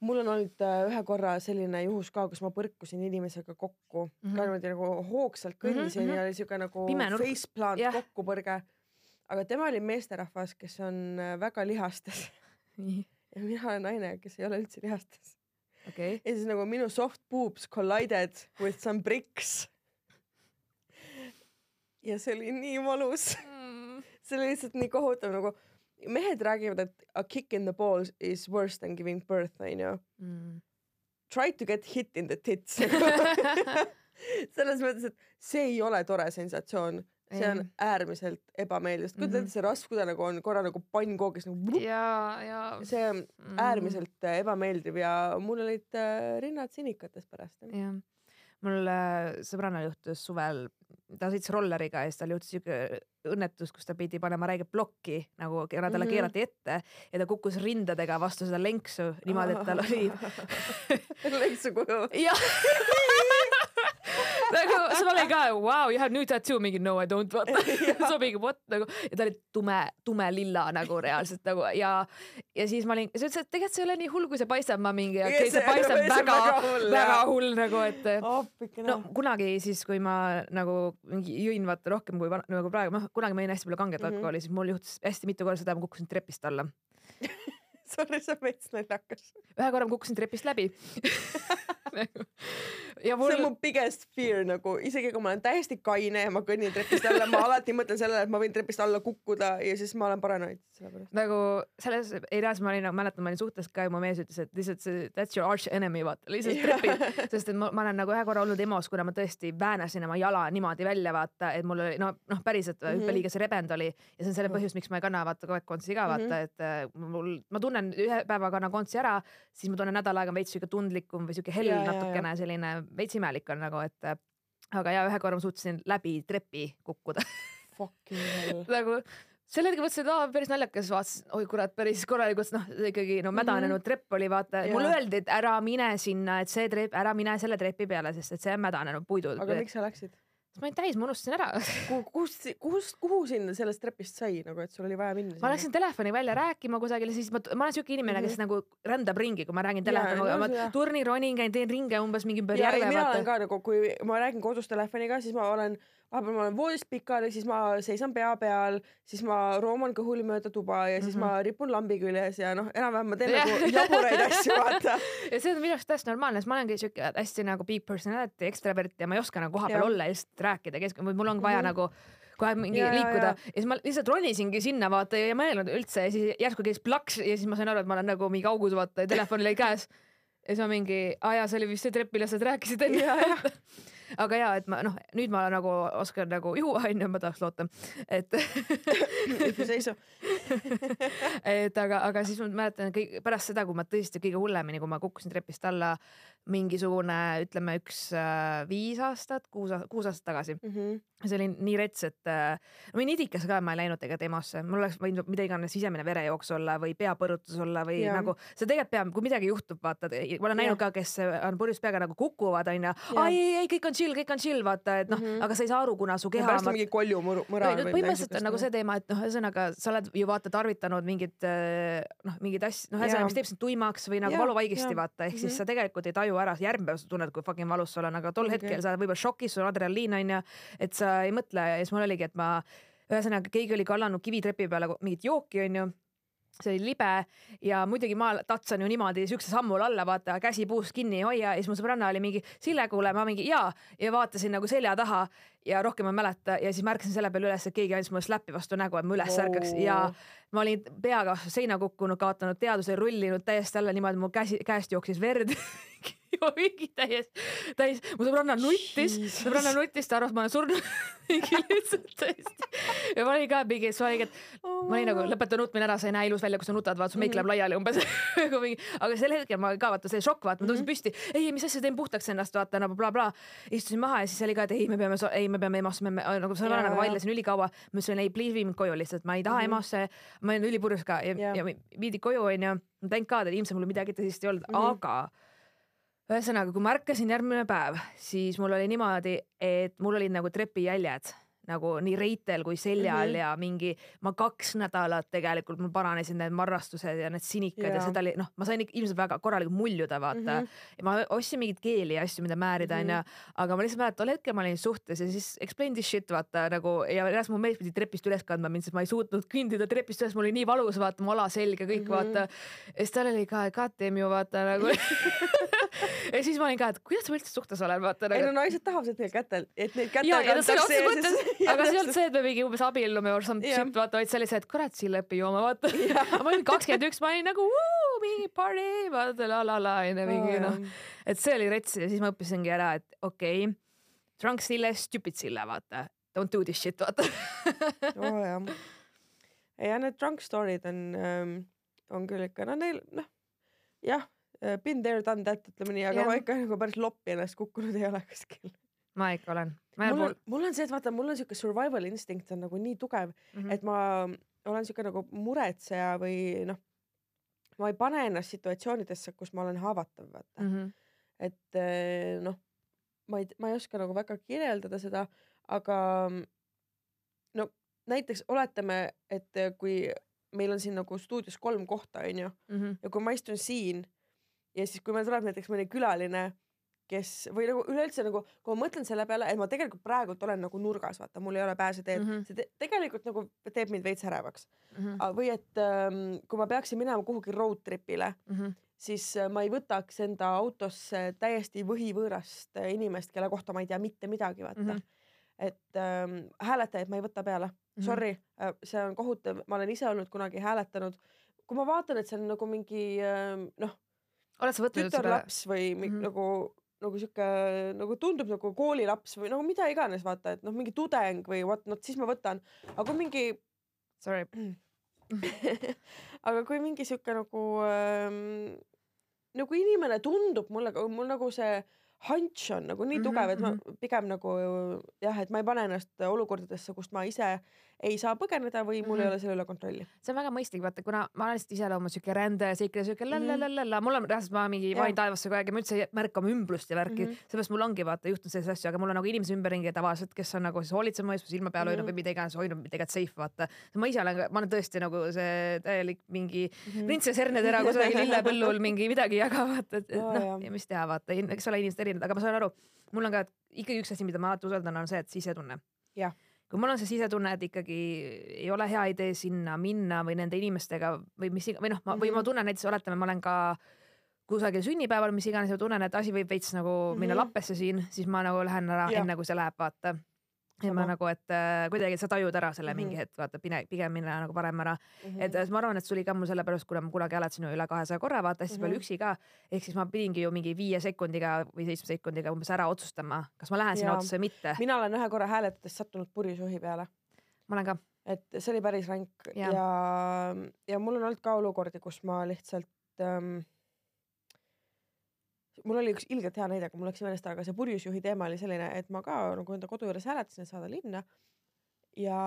mul on olnud äh, ühe korra selline juhus ka, kus ma põrkusin inimesega kokku mm, -hmm. ka niimoodi nagu hoogsalt kõndisin mm -hmm. ja oli siuke nagu faceplant Jah. kokkupõrge. aga tema oli meesterahvas, kes on äh, väga lihastes ja mina olen naine, kes ei ole üldse lihastes. okei. ja siis nagu minu soft boobs collided with some bricks. ja see oli nii valus see oli lihtsalt nii kohutav nagu mehed räägivad, et a kick in the balls is worse than giving birth onju. Try to get hit in the tits selles mõttes, et see ei ole tore sensatsioon, see on äärmiselt ebameeldiv, sest kujuta Mhm. ette see rasv, kui ta nagu on korra nagu pannkoogis nagu ja, ja. see on äärmiselt äh, ebameeldiv ja mul olid äh, rinnad sinikates pärast jah. Mul äh, sõbrannal juhtus suvel, ta sõitis rolleriga ja siis tal juhtus siuke õnnetus, kus ta pidi panema räiget plokki nagu kuna talle Mhm. keerati ette ja ta kukkus rindadega vastu seda lenksu niimoodi, et tal oli lenksu kuju jah nagu see oli ka wow, you have new tattoo mingi no I don't vaata see mingi what nagu ja ta oli tume tume lilla nagu reaalselt nagu ja ja siis ma olin sa ütlesid et tegelikult see ei ole nii hull kui see paistab ma mingi okei okay, see paistab väga hull, väga jah. hull nagu et appikene no kunagi siis, kui ma nagu mingi jõin vaata rohkem kui nagu praegu, noh kunagi ma jõin hästi palju kanget Mhm. alkoholi, siis mul juhtus hästi mitu korda seda, ma kukkusin trepist alla. sorry, see on veits naljakas. ühe korra ma kukkusin trepist läbi ja see mul on mu biggest fear nagu isegi kui ma olen täiesti kaine ja ma kõnnin trepist alla, ma alati mõtlen sellele, et ma võin trepist alla kukkuda ja siis ma olen paranoid selle pärast. nagu selles, ei reaalselt ma olin, mäletan, ma olin suhtes ka ja mu mees ütles, et lihtsalt see that's your arch enemy vaata, lihtsalt trepid, sest et ma, ma olen nagu ühe korra olnud EMO-s, kuna ma tõesti väänasin oma jala niimoodi välja vaata, et mul oli no, noh päriselt mm Mhm. -hmm. see rebend oli ja see on selle põhjus, miks ma ei kanna vaata kogu aeg kontsi ka vaata mm, -hmm. et äh, mul, ma tunnen ühe päeva kannan kontsi ära, siis ma tunnen nädal aega veits siuke tundlikum või siuke hell Ja, ja, ja. natukene selline veits imelik on nagu, et äh, aga ja ühe korra ma suutsin läbi trepi kukkuda Fucking hell. nagu sel hetkel mõtlesin, et aa päris naljakas, vaatasin, oi kurat, päris korralikult noh, ikkagi no mädanenud mm -hmm. trepp oli vaata, mulle öeldi, et ära mine sinna, et see trepp, ära mine selle trepi peale, sest et see on mädanenud puidu. aga miks sa läksid? Ma olin täis, ma unustasin ära. kuhu, kust, kust, kuhu sind sellest trepist sai nagu, et sul oli vaja minna? ma läksin telefoni välja rääkima kusagile, siis ma, ma olen siuke inimene, kes nagu rändab ringi, kui ma räägin Mhm. Telefoniga, ma jah. turnin, ronin, käin, teen ringe umbes mingi ümber järve mina olen ka nagu, kui ma räägin kodus telefoniga, siis ma olen, vahepeal ma olen voodist pikali, siis ma seisan pea peal, siis ma rooman kõhuli mööda tuba ja siis mm -hmm. ma ripun lambi küljes ja noh, enam-vähem ma teen Jah. nagu jaburaid asju, vaata. ja see on minu arust täiesti normaalne, sest ma olengi siuke hästi nagu big personality, ekstravert ja ma ei oska nagu kohapeal olla ja lihtsalt rääkida keskel, või mul on vaja mm Mhm. -hmm. nagu kohe mingi Ja, ja, liikuda ja. ja siis ma lihtsalt ronisingi sinna vaata ja ei mõelnud üldse ja siis järsku käis plaks ja siis ma sain aru, et ma olen nagu mingi augus vaata ja telefon oli käes. ja siis ma mingi, aa jaa, see oli vist see trepp, millest sa rääkisid Ja, ja. aga ja, et ma noh, nüüd ma nagu oskan nagu juua onju, ma tahaks loota, et seisu. et aga, aga siis ma mäletan kõik pärast seda, kui ma tõesti kõige hullemini, kui ma kukkusin trepist alla mingisugune, ütleme üks äh, viis aastat, kuus, kuus aastat tagasi. Mhm. See oli nii rets, et äh, ma olin idikas ka, ma ei läinud tegelikult EMO-sse, mul oleks võinud mida iganes sisemine verejooks olla või peapõrutus olla või ja. nagu see tegelikult peab, kui midagi juhtub, vaata, ma olen näinud Jah. ka, kes on purjus peaga nagu kukuvad onju, ai ei, ei kõik on chill, kõik on chill, vaata, et noh mm, Mhm. -hmm. aga sa ei saa aru, kuna su keha pärast on mingi kolju mõra või no põhimõtteliselt on nagu see teema, et noh, ühesõnaga sa oled ju vaata tarvitanud mingit äh, noh, mingeid asju, noh, ühesõnaga, mis teeb sind tuimaks või nagu valuvaigisti vaata, ehk Mhm. siis sa tegelikult ei taju ära, järgmine päev sa tunned, kui fucking valus sul on, aga tol Ongi. hetkel sa oled võib-olla šokis, sul on adrenaliin onju, et sa ei mõtle ja siis mul oligi, et ma ühesõnaga keegi oli kallanud kivitrepi peale mingit jooki onju see oli libe ja muidugi ma tatsan ju niimoodi siukse sammul alla, vaata käsi puust kinni ei hoia ja siis mu sõbranna oli mingi Sille, kuule, ma mingi jaa ja vaatasin nagu selja taha ja rohkem ei mäleta ja siis märkasin selle peale üles, et keegi andis mulle slappi vastu nägu, et ma üles ärkaks. Ja ma olin peaga seina kukkunud, kaotanud teaduse, rullinud täiesti alla niimoodi, mu käsi, käest jooksis verd mingi täies, täis, mu sõbranna nuttis, sõbranna nuttis, ta arvas, ma olen surnud mingi lihtsalt täiesti. ja ma olin ka mingi, siis ma olin, et ma olin nagu lõpeta nutmine ära, sa ei näe ilus välja, kui sa nutad, vaata su meik läheb laiali umbes nagu mingi, aga sel hetkel ma ka vaata see šokk, vaata ma tõusin püsti, ei, mis asja teen puhtaks ennast, vaata nagu blablabla bla.. istusin maha ja siis oli ka, et ei, me peame, ei, me peame EMO-sse, me nagu sõbrannaga vaidlesin ülikaua. ma ütlesin ei, please vii mind koju lihtsalt, ma ei taha Mhm. EMO-sse, ma olen ülipurjus ka ja, Jaa. ja viidi koju onju. ma thank god, et ilmselt mul midagi tõsist ei olnud mm, Mhm. -hmm. aga ühesõnaga, kui ma ärkasin järgmine päev, siis mul oli niimoodi, et mul olid nagu trepijäljed nagu nii reitel kui seljal mm Mhm. -hmm. ja mingi, ma kaks nädalat tegelikult mul paranesid need marrastused ja need sinikad ja, ja seda oli noh, ma sain ikka ilmselt väga korralikult muljuda, vaata mm. Mhm. -hmm. ja ma ostsin mingeid keeli ja asju, mida määrida, onju. Mhm. aga ma lihtsalt mäletan, tol hetkel ma olin suhtes ja siis explain this shit vaata nagu ja reaalselt mu mees pidi trepist üles kandma mind, sest ma ei suutnud kõndida trepist üles, mul oli nii valus, vaata mu alaselg ja kõik mm Mhm. -hmm. vaata. ja siis tal oli ka, god damn you vaata nagu ja siis ma olin ka, et kuidas ma üldse suhtes olen, vaata ei nagu no naised tahavad, et neil kätel, et neid mõttes siis-, aga see ei olnud see, et me mingi umbes abiellume or some shit vaata, vaid see oli see, et kurat, siia lepi jooma, vaata. ma olin kakskümmend üks, ma olin nagu vuu, mingi party, vaata la la la onju mingi noh, et see oli rets ja siis ma õppisingi ära, et okei okay,, drunk sille, stupid sille, vaata. Don't do this shit, vaata. oo jah. ja need drunk story'd on ähm, on küll ikka, no neil noh, jah, been there done that ütleme nii, aga Jah. ma ikka nagu päris loppi ennast kukkunud ei ole kuskil. ma ikka olen. mul on, mul on see, et vaata, mul on siuke survival instinct on nagu nii tugev, pool. et ma olen siuke nagu muretseja või noh, ma ei pane ennast situatsioonidesse, kus ma olen haavatav, vaata mm. -hmm. et eh, noh, ma ei, ma ei oska nagu väga kirjeldada seda, aga no näiteks oletame, et kui meil on siin nagu stuudios kolm kohta, onju, Mm -hmm. ja kui ma istun siin ja siis, kui meil tuleb näiteks mõni külaline, kes või nagu üleüldse nagu, kui ma mõtlen selle peale, et ma tegelikult praegult olen nagu nurgas, vaata, mul ei ole pääseteed mm. -hmm. see te tegelikult nagu teeb mind veits ärevaks. Mm -hmm. või et ähm, kui ma peaksin minema kuhugi road trip'ile, Mm -hmm. siis äh, ma ei võtaks enda autosse täiesti võhivõõrast äh, inimest, kelle kohta ma ei tea mitte midagi, vaata mm. -hmm. et ähm, hääletajaid ma ei võta peale mm. -hmm. sorry äh,, see on kohutav, ma olen ise olnud kunagi hääletanud. kui ma vaatan, et see on nagu mingi äh, noh, oled sa võtnud tütarlaps või mm Mhm. -hmm. nagu nagu sihuke nagu tundub nagu koolilaps või nagu mida iganes vaata, et noh, mingi tudeng või vot, no siis ma võtan, aga kui mingi Sorry. aga kui mingi sihuke nagu ähm, nagu inimene tundub mulle, mul nagu see hunch on nagu nii Mhm, tugev, et ma pigem nagu jah, et ma ei pane ennast olukordadesse, kust ma ise ei saa põgeneda või mul ei Mhm. ole selle üle kontrolli. see on väga mõistlik, vaata, kuna ma olen lihtsalt iseloomu siuke rändaja, siuke, siuke Mhm. lalalalalala, mul on reaalselt, ma mingi vain taevasse kogu aeg ja ma üldse ei märka oma ümbrust ja värki mm Mhm. -hmm.. seepärast mul ongi vaata juhtunud selliseid asju, aga mul on nagu inimesi ümberringi tavaliselt, kes on nagu siis hoolitsema ees, silma peal hoidnud Mhm. või mida iganes hoidnud, tegelikult safe vaata. ma ise olen, ma olen tõesti nagu see täielik mingi Mhm. printsess hernetera kusagil lillepõllul mingi midagi jaga, vaata, et, et Aa, noh ja mis teha, vaata, eks ole, inimesed erinevad, aga ma saan aru, mul on ka ikkagi üks asi, mida ma alati usaldan, on see, et sisetunne Jah. Kui mul on see sisetunne, et ikkagi ei ole hea idee sinna minna või nende inimestega või mis iga- või noh, ma või ma Mhm. tunnen näiteks, oletame, ma olen ka kusagil sünnipäeval, mis iganes ja tunnen, et asi võib veits nagu minna Mhm. lappesse siin, siis ma nagu lähen ära Jah. enne kui see läheb, vaata. Ja ma nagu, et äh, kuidagi sa tajud ära selle Mhm. mingi hetk, vaata pigem, pigem minna nagu varem ära. Mhm. et äh, ma arvan, et see oli ka mul sellepärast, kuna ma kunagi hääletasin ju üle kahesaja korra, vaata hästi palju Mhm. üksi ka. ehk siis ma pidingi ju mingi viie sekundiga või seitsme sekundiga umbes ära otsustama, kas ma lähen sinna otsa või mitte. mina olen ühe korra hääletades sattunud purjusjuhi peale, ma olen ka. et see oli päris ränk ja, ja, ja mul on olnud ka olukordi, kus ma lihtsalt ähm, mul oli üks ilgelt hea näide, aga mul läks meelest ära, aga see purjusjuhi teema oli selline, et ma ka nagu enda kodu juures hääletasin, et saada linna. ja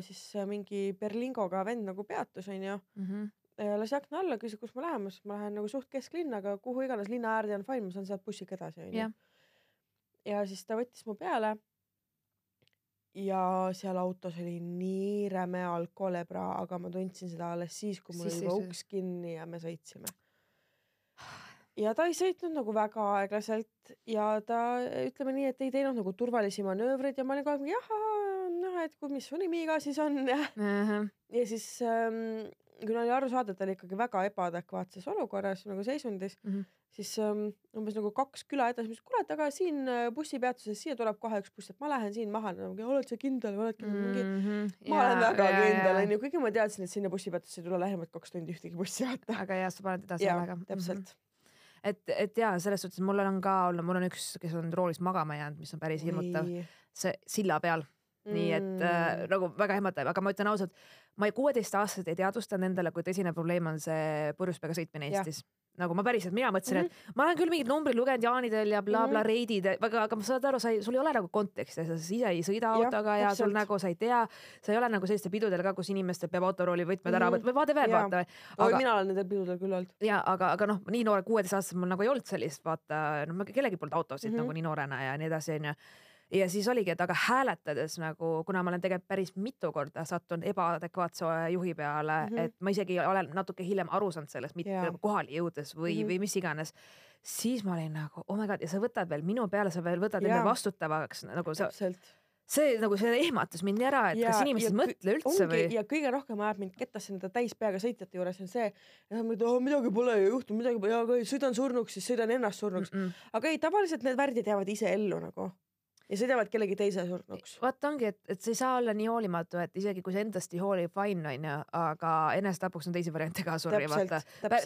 siis äh, mingi Berlingoga vend nagu peatus, onju, lasi akna alla, küsis, kus ma lähen, ma ütlesin, et ma lähen nagu suht kesklinna, aga kuhu iganes linna äärde on fine, ma saan sealt bussiga edasi, onju. Ja siis ta võttis mu peale. ja seal autos oli nii räme alkoholebra, aga ma tundsin seda alles siis, kui mul oli juba uks kinni ja me sõitsime. Ja ta ei sõitnud nagu väga aeglaselt ja ta ütleme nii, et ei teinud nagu turvalisi manöövreid ja ma olin kogu aeg jah, noh, et kui, mis su nimi ka siis on ja ja siis ähm, kuna oli aru saada, et ta oli ikkagi väga ebaadekvaatses olukorras nagu seisundis mm, Mhm. -hmm. siis ähm, umbes nagu kaks küla edasi, ma ütlesin, et aga siin äh, bussipeatuses, siia tuleb kohe üks buss, et ma lähen siin maha, oled sa kindel, oled kindel Mhm. mingi. ma olen väga kindel onju, kuigi ma teadsin, et sinna bussipeatusse ei tule lähemad kaks tundi ühtegi bussi vaata. aga jah, sa paned edasi jaa häälega., täpselt. et, et ja selles suhtes mul on ka olnud, mul on üks, kes on roolis magama jäänud, mis on päris hirmutav, see silla peal, nii et Mm. äh, nagu väga ehmatav, aga ma ütlen ausalt, ma ei kuueteistaastaselt ei teadvustanud endale, kui tõsine probleem on see purjuspeaga sõitmine Jah. Eestis. nagu ma päriselt, mina mõtlesin mm, -hmm. et ma olen küll mingid numbrid lugenud jaanidel ja blablabla Mhm. reidid, aga, aga ma saad aru, sa ei, sul ei ole nagu konteksti, sa ise ei sõida Jah, autoga ja sul täpselt. nagu sa ei tea, sa ei ole nagu sellistel pidudel ka, kus inimestel peab autorooli võtmed ära Mhm. võtma või whatever, Jaa. vaata. aga mina olen nendel pidudel küll olnud. ja aga, aga noh, nii noore, kuueteistaastaselt mul nagu ei olnud sellist, vaata, noh, kellelgi polnud autosid mm Mhm. -hmm. nagu nii noorena ja nii edasi, onju. Ja siis oligi, et aga hääletades nagu, kuna ma olen tegelikult päris mitu korda sattunud ebaadekvaatse juhi peale mm. -hmm. et ma isegi olen natuke hiljem aru saanud sellest, mitte nagu kohale jõudes või mm. -hmm. või mis iganes. siis ma olin nagu oh my god ja sa võtad veel minu peale, sa veel võtad Jaa. enda vastutavaks nagu sa, täpselt. see nagu see ehmatas mind ära, et Ja- kas inimesed ei mõtle üldse ongi või? ja kõige rohkem ajab mind kettasse nende täispeaga sõitjate juures on see, et nad mõtlevad, midagi pole ju juhtunud, midagi pole, aga sõidan surnuks, siis sõidan ennast surnuks. Mm -mm. aga ei, tavaliselt need värdid jäävad ise ellu nagu ja sõidavad kellegi teise surnuks. vot ongi, et, et sa ei saa olla nii hoolimatu, et isegi kui sa endast ei hooli, fine onju, aga enesetapuks on teisi variante ka sorry, vaata.,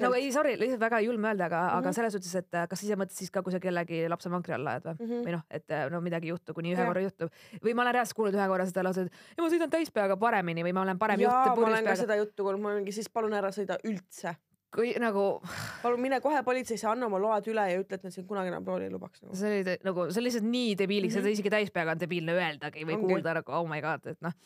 no ei sorry, lihtsalt väga julm öelda, aga mm, -hmm. aga Mhm. selles suhtes, et äh, kas ise mõtled siis ka, kui sa kellegi lapse vankri alla ajad või mm? -hmm. või noh, et äh, no midagi ei juhtu, kuni ühe Jah. korra juhtub või ma olen reaalselt kuulnud ühe korra seda lauset, ja ma sõidan täispeaga paremini või ma olen parem juht jaa, ma olen ka seda juttu kuulnud, ma olengi siis palun ära sõida üldse. Kui nagu palun mine kohe politseisse, anna oma load üle ja ütle, et nad sind kunagi enam rooli ei lubaks nagu.. see oli nagu, see on lihtsalt nii debiiliks mm. -hmm. isegi täispeaga on debiilne öeldagi või Ongi. kuulda nagu oh my god, et noh,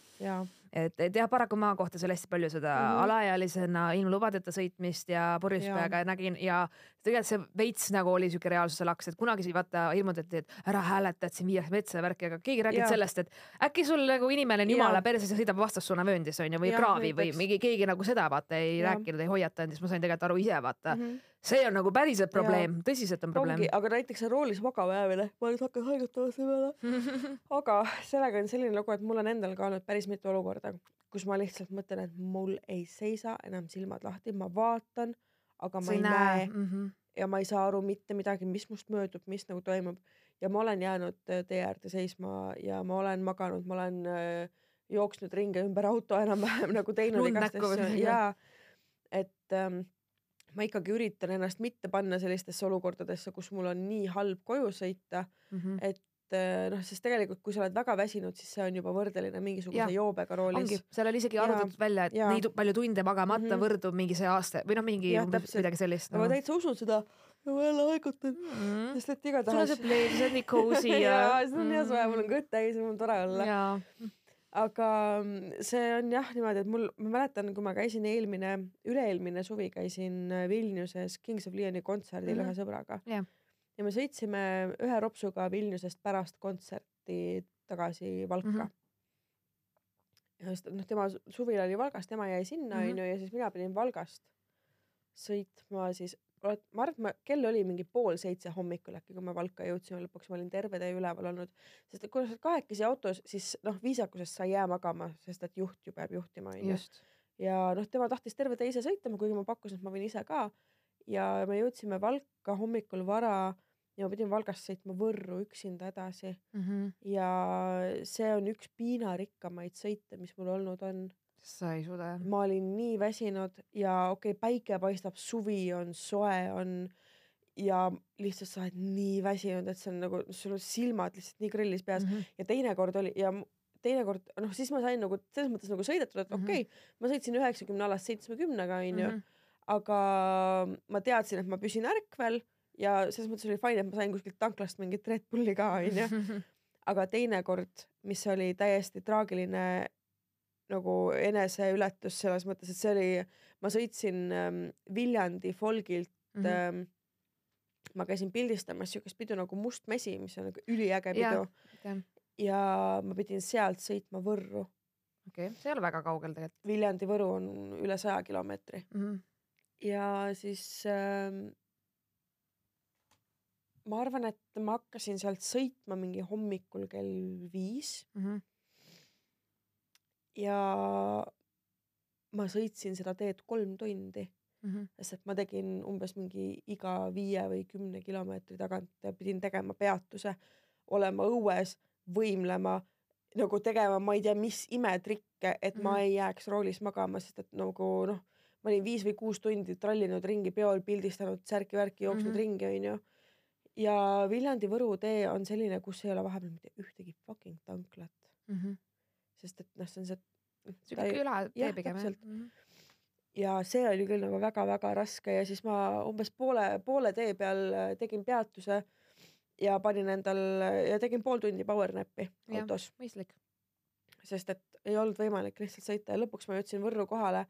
et, et jah, paraku maa kohta seal hästi palju seda mm. -hmm. alaealisena ilma lubadeta sõitmist ja purjus peaga nägin ja tegelikult see veits nagu oli siuke reaalsuse laks, et kunagi vaata ilmutati, et ära hääleta, et siin viiakse metsa ja värki, aga keegi räägib Jaa. sellest, et äkki sul nagu inimene on jumala perses ja sõidab vastassuunavööndis onju või Jah, kraavi või mingi keegi nagu seda vaata ei Jaa. rääkinud, ei hoiatanud, siis ma sain tegelikult aru ise vaata mm. -hmm. see on nagu päriselt probleem, tõsiselt on probleem aga näiteks see roolis magama jäämine, ma nüüd hakkan haigutama selle peale. aga sellega on selline lugu, et mul on endal ka olnud päris mitu olukorda, kus ma lihtsalt mõtlen, et mul ei seisa enam silmad lahti, ma vaatan, aga ma sa ei näe mm. -hmm. ja ma ei saa aru mitte midagi, mis must möödub, mis nagu toimub ja ma olen jäänud äh, tee äärde seisma ja ma olen maganud, ma olen äh, jooksnud ringi ümber auto enam-vähem nagu teinud igast asju ja et ähm, ma ikkagi üritan ennast mitte panna sellistesse olukordadesse, kus mul on nii halb koju sõita, Mm -hmm. et noh, sest tegelikult kui sa oled väga väsinud, siis see on juba võrdeline mingisuguse Jah. joobega roolis ongi, seal oli isegi arvutatud välja, et jaa. nii palju tunde magamata mm Mhm. -hmm. võrdub mingi see aasta või noh, mingi täpselt. midagi sellist aga ma täitsa usun seda ja ma jälle haigutan, mm. -hmm. sest et sul on igatahes see pleed, see on nii cozy ja. jaa, see on hea soe, mul on kõht täis ja mul on tore olla. aga mm, see on jah niimoodi, et mul, ma mäletan, kui ma käisin eelmine, üle-eelmine suvi käisin äh, Vilniuses Kings of Leoni kontserdil mm Mhm. -hmm. ühe sõbraga Jah. Ja me sõitsime ühe ropsuga Vilniusest pärast kontserti tagasi Valka mm. -hmm. ja just noh, tema su- suvil oli Valgas, tema jäi sinna Mhm. onju ja siis mina pidin Valgast sõitma siis, ma arvan, et ma, kell oli mingi pool seitse hommikul äkki, kui me Valka jõudsime, lõpuks ma olin terve tee üleval olnud. sest et kui sa oled kahekesi autos, siis noh, viisakusest sa ei jää magama, sest et juht ju peab juhtima onju. ja noh, tema tahtis terve tee ise sõita, kuigi ma pakkusin, et ma võin ise ka. Ja me jõudsime Valka hommikul vara ja ma pidin Valgast sõitma Võrru üksinda edasi Mhm. ja see on üks piinarikkamaid sõite, mis mul olnud on. sa ei suuda jah. ma olin nii väsinud ja okei okay,, päike paistab, suvi on soe on ja lihtsalt sa oled nii väsinud, et see on nagu sul on silmad lihtsalt nii grillis peas Mhm. ja teinekord oli ja teinekord noh, siis ma sain nagu selles mõttes nagu sõidetud, et Mhm. okei okay,, ma sõitsin üheksakümne alast seitsmekümnega onju, Mhm. Aga ma teadsin, et ma püsin ärkvel ja selles mõttes oli fine, et ma sain kuskilt tanklast mingit Red Bulli ka onju, aga teinekord, mis oli täiesti traagiline nagu eneseületus selles mõttes, et see oli, ma sõitsin ähm, Viljandi folgilt Mhm. ähm, ma käisin pildistamas siukest pidu nagu Must mesi, mis on nagu üliäge pidu ja ma pidin sealt sõitma Võrru. okei, see ei ole väga kaugel tegelikult Viljandi-Võru on üle saja kilomeetri mm. -hmm. Ja siis ähm, ma arvan, et ma hakkasin sealt sõitma mingi hommikul kell viis Mm -hmm. ja ma sõitsin seda teed kolm tundi, Mm -hmm. sest et ma tegin umbes mingi iga viie või kümne kilomeetri tagant pidin tegema peatuse, olema õues, võimlema, nagu tegema, ma ei tea, mis imetrikke, et ma Mhm. ei jääks roolis magama, sest et nagu noh, ma olin viis või kuus tundi trallinud ringi peol, pildistanud särki-värki, jooksnud Mhm. ringi, onju. ja Viljandi-Võru tee on selline, kus ei ole vahepeal mitte ühtegi fucking tanklat, Mm -hmm. sest et noh, see on see siuke küla tee jah, pigem jah mm. -hmm. ja see oli küll nagu väga-väga raske ja siis ma umbes poole, poole tee peal äh, tegin peatuse ja panin endal ja tegin pool tundi powernap'i Jah. autos, mõistlik. sest et ei olnud võimalik lihtsalt sõita ja lõpuks ma jõudsin Võrru kohale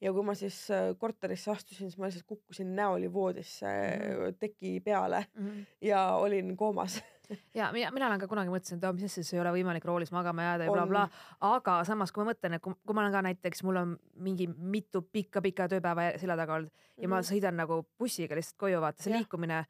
ja kui ma siis äh, korterisse astusin, siis ma lihtsalt kukkusin näoli voodisse Mhm. teki peale Mm -hmm. ja olin koomas. ja mina, mina olen ka kunagi mõtlesin, et oh, mis asja, siis ei ole võimalik roolis magama jääda ja blablabla bla., aga samas, kui ma mõtlen, et kui, kui ma olen ka näiteks, mul on mingi mitu pikka-pikka tööpäeva selja taga olnud ja ma Mhm. sõidan nagu bussiga lihtsalt koju, vaata see Jah. liikumine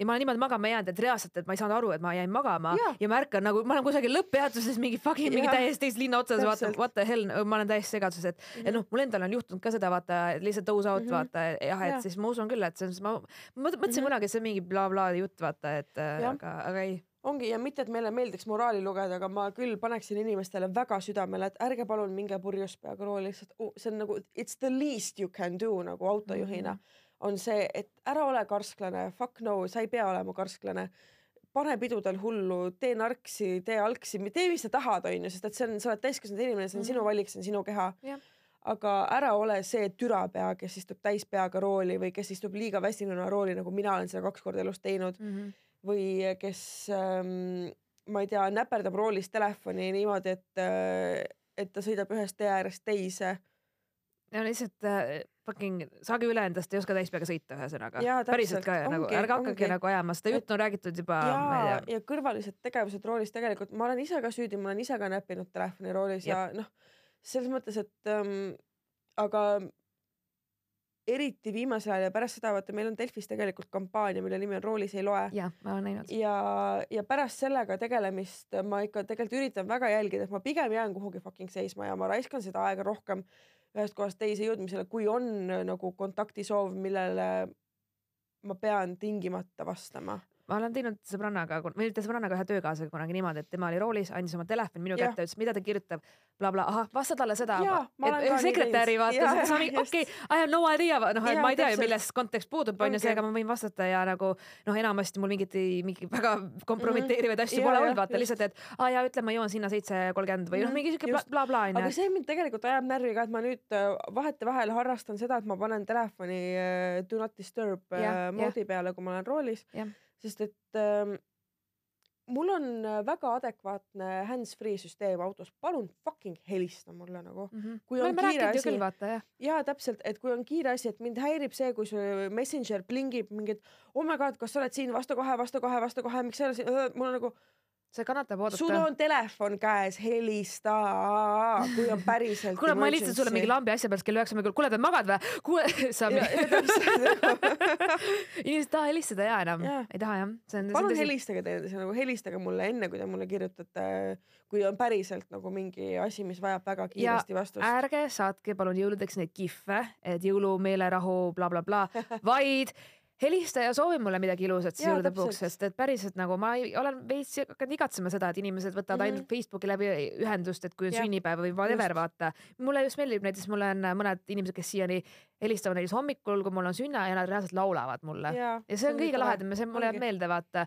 ja ma olen niimoodi magama jäänud, et reaalselt, et ma ei saanud aru, et ma jäin magama Jaa. ja ma ärkan nagu, ma olen kusagil lõpppeatuses mingi fucking mingi täiesti teise linna otsas, vaata what the hell, ma olen täiesti segaduses, et mm, -hmm. et noh, mul endal on juhtunud ka seda vaata lihtsalt doze out mm. -hmm. vaata jah, et Jah. siis ma usun küll, et see on, ma mõtlesin mm. -hmm. kunagi, et see on mingi blablabla jutt vaata, et äh, Jah. aga, aga ei ongi ja mitte, et meile meeldiks moraali lugeda, aga ma küll paneksin inimestele väga südamele, et ärge palun minge purjus peaga rooli, lihtsalt oh, see on nagu it's the least you can do nagu autojuhina mm -hmm. On see, et ära ole karsklane, fuck no, sa ei pea olema karsklane pane pidudel hullu, tee narksi, tee algsi, tee, mis sa tahad, onju, sest et see on, sa oled täiskasvanud inimene, see on Mhm. sinu valik, see on sinu keha Jah. aga ära ole see türapea, kes istub täispeaga rooli või kes istub liiga väsinuna rooli, nagu mina olen seda kaks korda elus teinud mm. -hmm. või kes ähm, ma ei tea, näperdab roolis telefoni niimoodi, et äh, et ta sõidab ühest tee äärest teise. Ja lihtsalt äh, fucking saage üle endast, ei oska täispeaga sõita, ühesõnaga päriselt ka nagu Ongi, ärge hakake nagu ajama, seda juttu on räägitud juba, ja, ja kõrvalised tegevused roolis tegelikult, ma olen ise ka süüdi, ma olen ise ka näppinud telefoni roolis Jep. ja noh, selles mõttes, et ähm, aga eriti viimasel ajal ja pärast seda vaata, meil on Delfis tegelikult kampaania, mille nimi on Roolis ei loe. jah, ma olen näinud. ja, ja pärast sellega tegelemist ma ikka tegelikult üritan väga jälgida, et ma pigem jään kuhugi fucking seisma ja ma raiskan seda aega rohkem ühest kohast teise jõudmisele, kui on nagu kontaktisoov, millele ma pean tingimata vastama. Ma olen teinud sõbrannaga, või mitte sõbrannaga, ühe töökaaslasega kunagi niimoodi, et tema oli roolis, andis oma telefoni minu kätte, ütles, mida ta kirjutab? Blablabla, ahah, vasta talle seda sekretäri just. okei, I have no idea, noh, et ma ei tea ju, milles kontekst puudub, onju, seega ma võin vastata ja nagu noh, enamasti mul mingit, mingi väga kompromiteerivaid asju Jaa, pole olnud, vaata just. lihtsalt, et aa jaa, ütle, ma jõuan sinna seitse kolmkümmend või noh, Mhm, mingi siuke blablabla aga onju. see mind tegelikult ajab närvi ka, et ma nüüd äh, vahetevahel harrastan seda, et ma panen telefoni äh, do not disturb äh, moodi peale, kui ma olen roolis. Sest et ähm, mul on äh, väga adekvaatne hands-free süsteem autos, palun fucking helista mulle nagu. Kui me on oleme kiire asi- ja täpselt, et kui on kiire asi, et mind häirib see, kui see messenger plingib mingid oh my god, kas sa oled siin, vasta kohe, vasta kohe, vasta kohe, miks sa ei ole siin, mul on nagu see kannatab sul oodata. on telefon käes, helista, kui on päriselt. kuule, ma helistan sulle mingi lambi asja pärast kell üheksa hommikul, kuule, pead magad või? kuule, sa. Ja- ja inimesed ei taha helistada ja enam ei taha jah. palun helistage teineteisele, nagu helistage mulle enne, kui te mulle kirjutate, kui on päriselt nagu mingi asi, mis vajab väga kiiresti vastust. ärge saatke palun jõuludeks neid kihve, et jõulumeelerahu blablabla bla,, bla, vaid helista ja soovi mulle midagi ilusat jõulude puhuks, täpselt. sest et päriselt nagu ma ei, olen veits hakanud igatsema seda, et inimesed võtavad mm. -hmm. ainult Facebooki läbi ühendust, et kui on sünnipäev või whatever, vaata. mulle just meeldib näiteks, mul on mõned inimesed, kes siiani helistavad näiteks hommikul, kui mul on sünna ja nad reaalselt laulavad mulle. ja see on kõige lahedam ja see mulle jääb meelde, vaata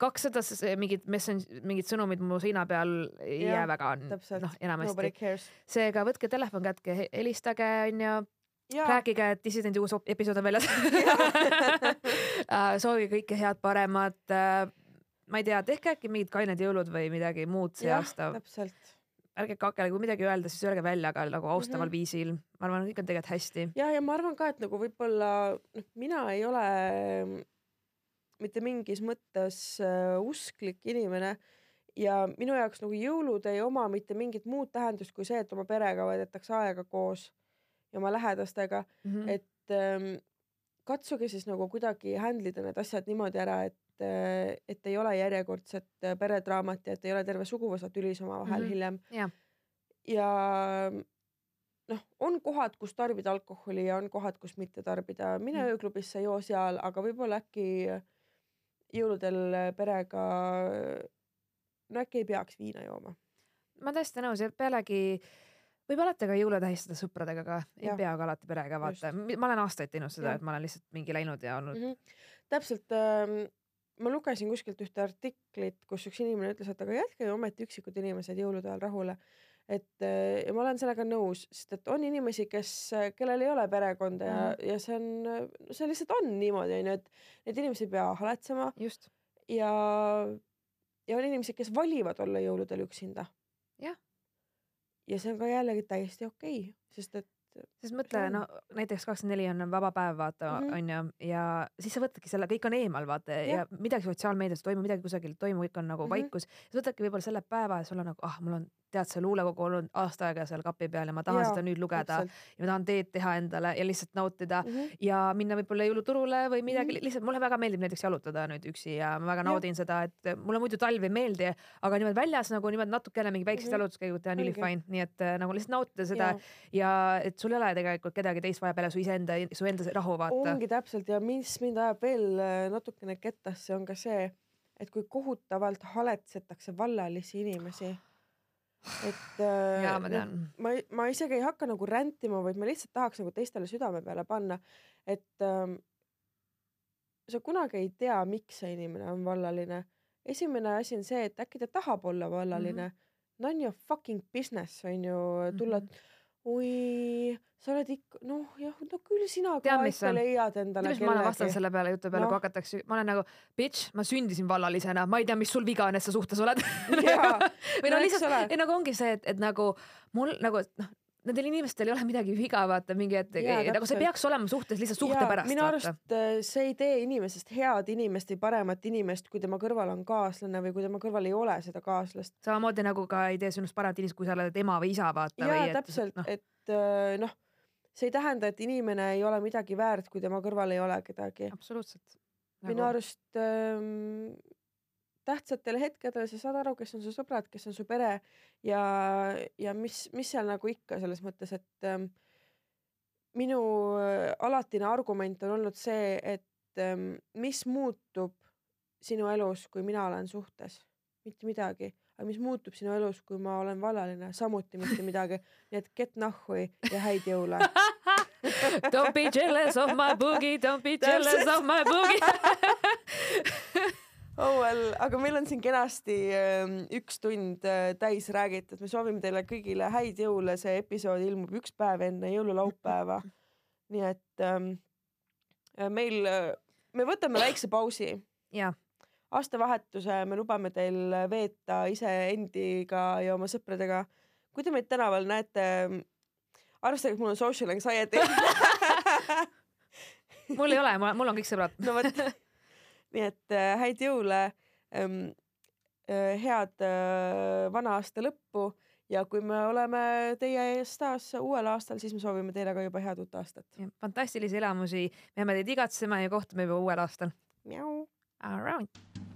kakssada mingit messeng-, mingid sõnumid mu seina peal ei jää väga, noh enamasti seega võtke telefon kätke, helistage onju, jaa, rääkige, et Dissidendi uus episood on väljas. soovige kõike head, paremat. ma ei tea, tehke äkki mingid kained jõulud või midagi muud see jah, aasta. täpselt. ärge kakele, kui midagi öelda, siis öelge välja, aga nagu austaval Mhm. viisil. ma arvan, kõik on tegelikult hästi. ja, ja ma arvan ka, et nagu võib-olla noh, mina ei ole mm, mitte mingis mõttes äh, usklik inimene ja minu jaoks nagu jõulud ei oma mitte mingit muud tähendust kui see, et oma perega veedetakse aega koos ja oma lähedastega, Mhm. et ähm, katsuge siis nagu kuidagi handle ida need asjad niimoodi ära, et äh, et ei ole järjekordset äh, peredraamat ja et ei ole terve suguvõsa tülis omavahel mm. -hmm. hiljem. Jah. ja noh, on kohad, kus tarbida alkoholi ja on kohad, kus mitte tarbida, mine Mm. ööklubisse, joo seal, aga võib-olla äkki jõuludel perega, no äkki ei peaks viina jooma. ma täiesti nõus ja pealegi võib alati ka jõule tähistada sõpradega ka, ei Jah. pea ka alati perega vaata. ma olen aastaid teinud seda, et ma olen lihtsalt mingi läinud ja olnud mm. -hmm. täpselt ähm,, ma lugesin kuskilt ühte artiklit, kus üks inimene ütles, et aga jätke ometi üksikud inimesed jõulude ajal rahule. et äh, ja ma olen sellega nõus, sest et on inimesi, kes, kellel ei ole perekonda ja mm, -hmm. ja see on, see lihtsalt on niimoodi onju, et need inimesed ei pea haletsema just, ja, ja on inimesed, kes valivad olla jõuludel üksinda. Jah. Ja see on ka jällegi täiesti okei okay,, sest et sest mõtle, on. no näiteks kakskümmend neli on vaba päev, vaata Mhm. onju, ja siis sa võtadki selle, kõik on eemal, vaata ja Jah. midagi sotsiaalmeedias ei toimu, midagi kusagil ei toimu, kõik on nagu Mhm. vaikus. sa võtadki võib-olla selle päeva ja sul on nagu, ah, mul on, tead, see luulekogu olnud aasta aega seal kapi peal ja ma tahan Jaa, seda nüüd lugeda täpselt. ja ma tahan teed teha endale ja lihtsalt nautida Mhm. ja minna võib-olla jõuluturule või midagi Mhm. lihtsalt mulle väga meeldib näiteks jalutada nüüd üksi ja ma väga naudin seda, et mulle muidu talv ei meeldi, aga niimoodi väljas nagu niimoodi natukene mingi väiksed Mhm. jalutuskäigud teha on ülifine, nii et äh, nagu lihtsalt nautida seda Jaa. ja et sul ei ole tegelikult kedagi teist vaja peale su iseenda, su enda rahu vaata. ongi täpselt ja mis mind ajab veel äh, natukene kettasse, on ka see, et kui kohutavalt haletsetakse vallalisi inimesi. Et äh, jaa, ma tean. ma, ma isegi ei hakka nagu rändima, vaid ma lihtsalt tahaks nagu teistele südame peale panna, et ähm, sa kunagi ei tea, miks see inimene on vallaline. esimene asi on see, et äkki ta tahab olla vallaline mm. -hmm. None your fucking business on ju tulla mm, -hmm. Oi, sa oled ikka, noh jah, no küll sina ka ikka leiad endale mis ma olen vastanud selle peale jutu peale Noh. no., kui hakatakse, ma olen nagu bitch, ma sündisin vallalisena, ma ei tea, mis sul viga on, et sa suhtes oled. Või no no lihtsalt ei nagu ongi see, et, et nagu mul nagu noh, nendel inimestel ei ole midagi viga, vaata mingi, et Jaa, nagu see peaks olema suhtes lihtsalt suhte Jaa, pärast, minu vaata arust äh, see ei tee inimesest head inimest või paremat inimest, kui tema kõrval on kaaslane või kui tema kõrval ei ole seda kaaslast. samamoodi nagu ka ei tee sinust paremat inimest, kui sa oled ema või isa, vaata. jaa, täpselt, noh, et äh, noh, see ei tähenda, et inimene ei ole midagi väärt, kui tema kõrval ei ole kedagi. absoluutselt. minu arust ähm, tähtsatel hetkedel sa saad aru, kes on su sõbrad, kes on su pere ja, ja mis, mis seal nagu ikka selles mõttes, et ähm, minu äh, alatine argument on olnud see, et ähm, mis muutub sinu elus, kui mina olen suhtes, mitte midagi, aga mis muutub sinu elus, kui ma olen vallaline, samuti mitte midagi. nii et get nahhui ja häid jõule Don't be jealous of my boogie, don't be jealous of my boogie. oh well, aga meil on siin kenasti ähm, üks tund äh, täis räägitud, me soovime teile kõigile häid jõule, see episood ilmub üks päev enne jõululaupäeva. nii et ähm, äh, meil, me võtame väikse pausi. aastavahetuse me lubame teil veeta iseendiga ja oma sõpradega. kui te meid tänaval näete, arvestage, et mul on social anxiety mul ei ole, mul on kõik sõbrad. no vot, nii et äh, häid jõule ähm,, äh, head äh, vana aasta lõppu ja kui me oleme teie ees taas uuel aastal, siis me soovime teile ka juba head uut aastat. fantastilisi elamusi, me jääme teid igatsema ja kohtume juba uuel aastal. Right.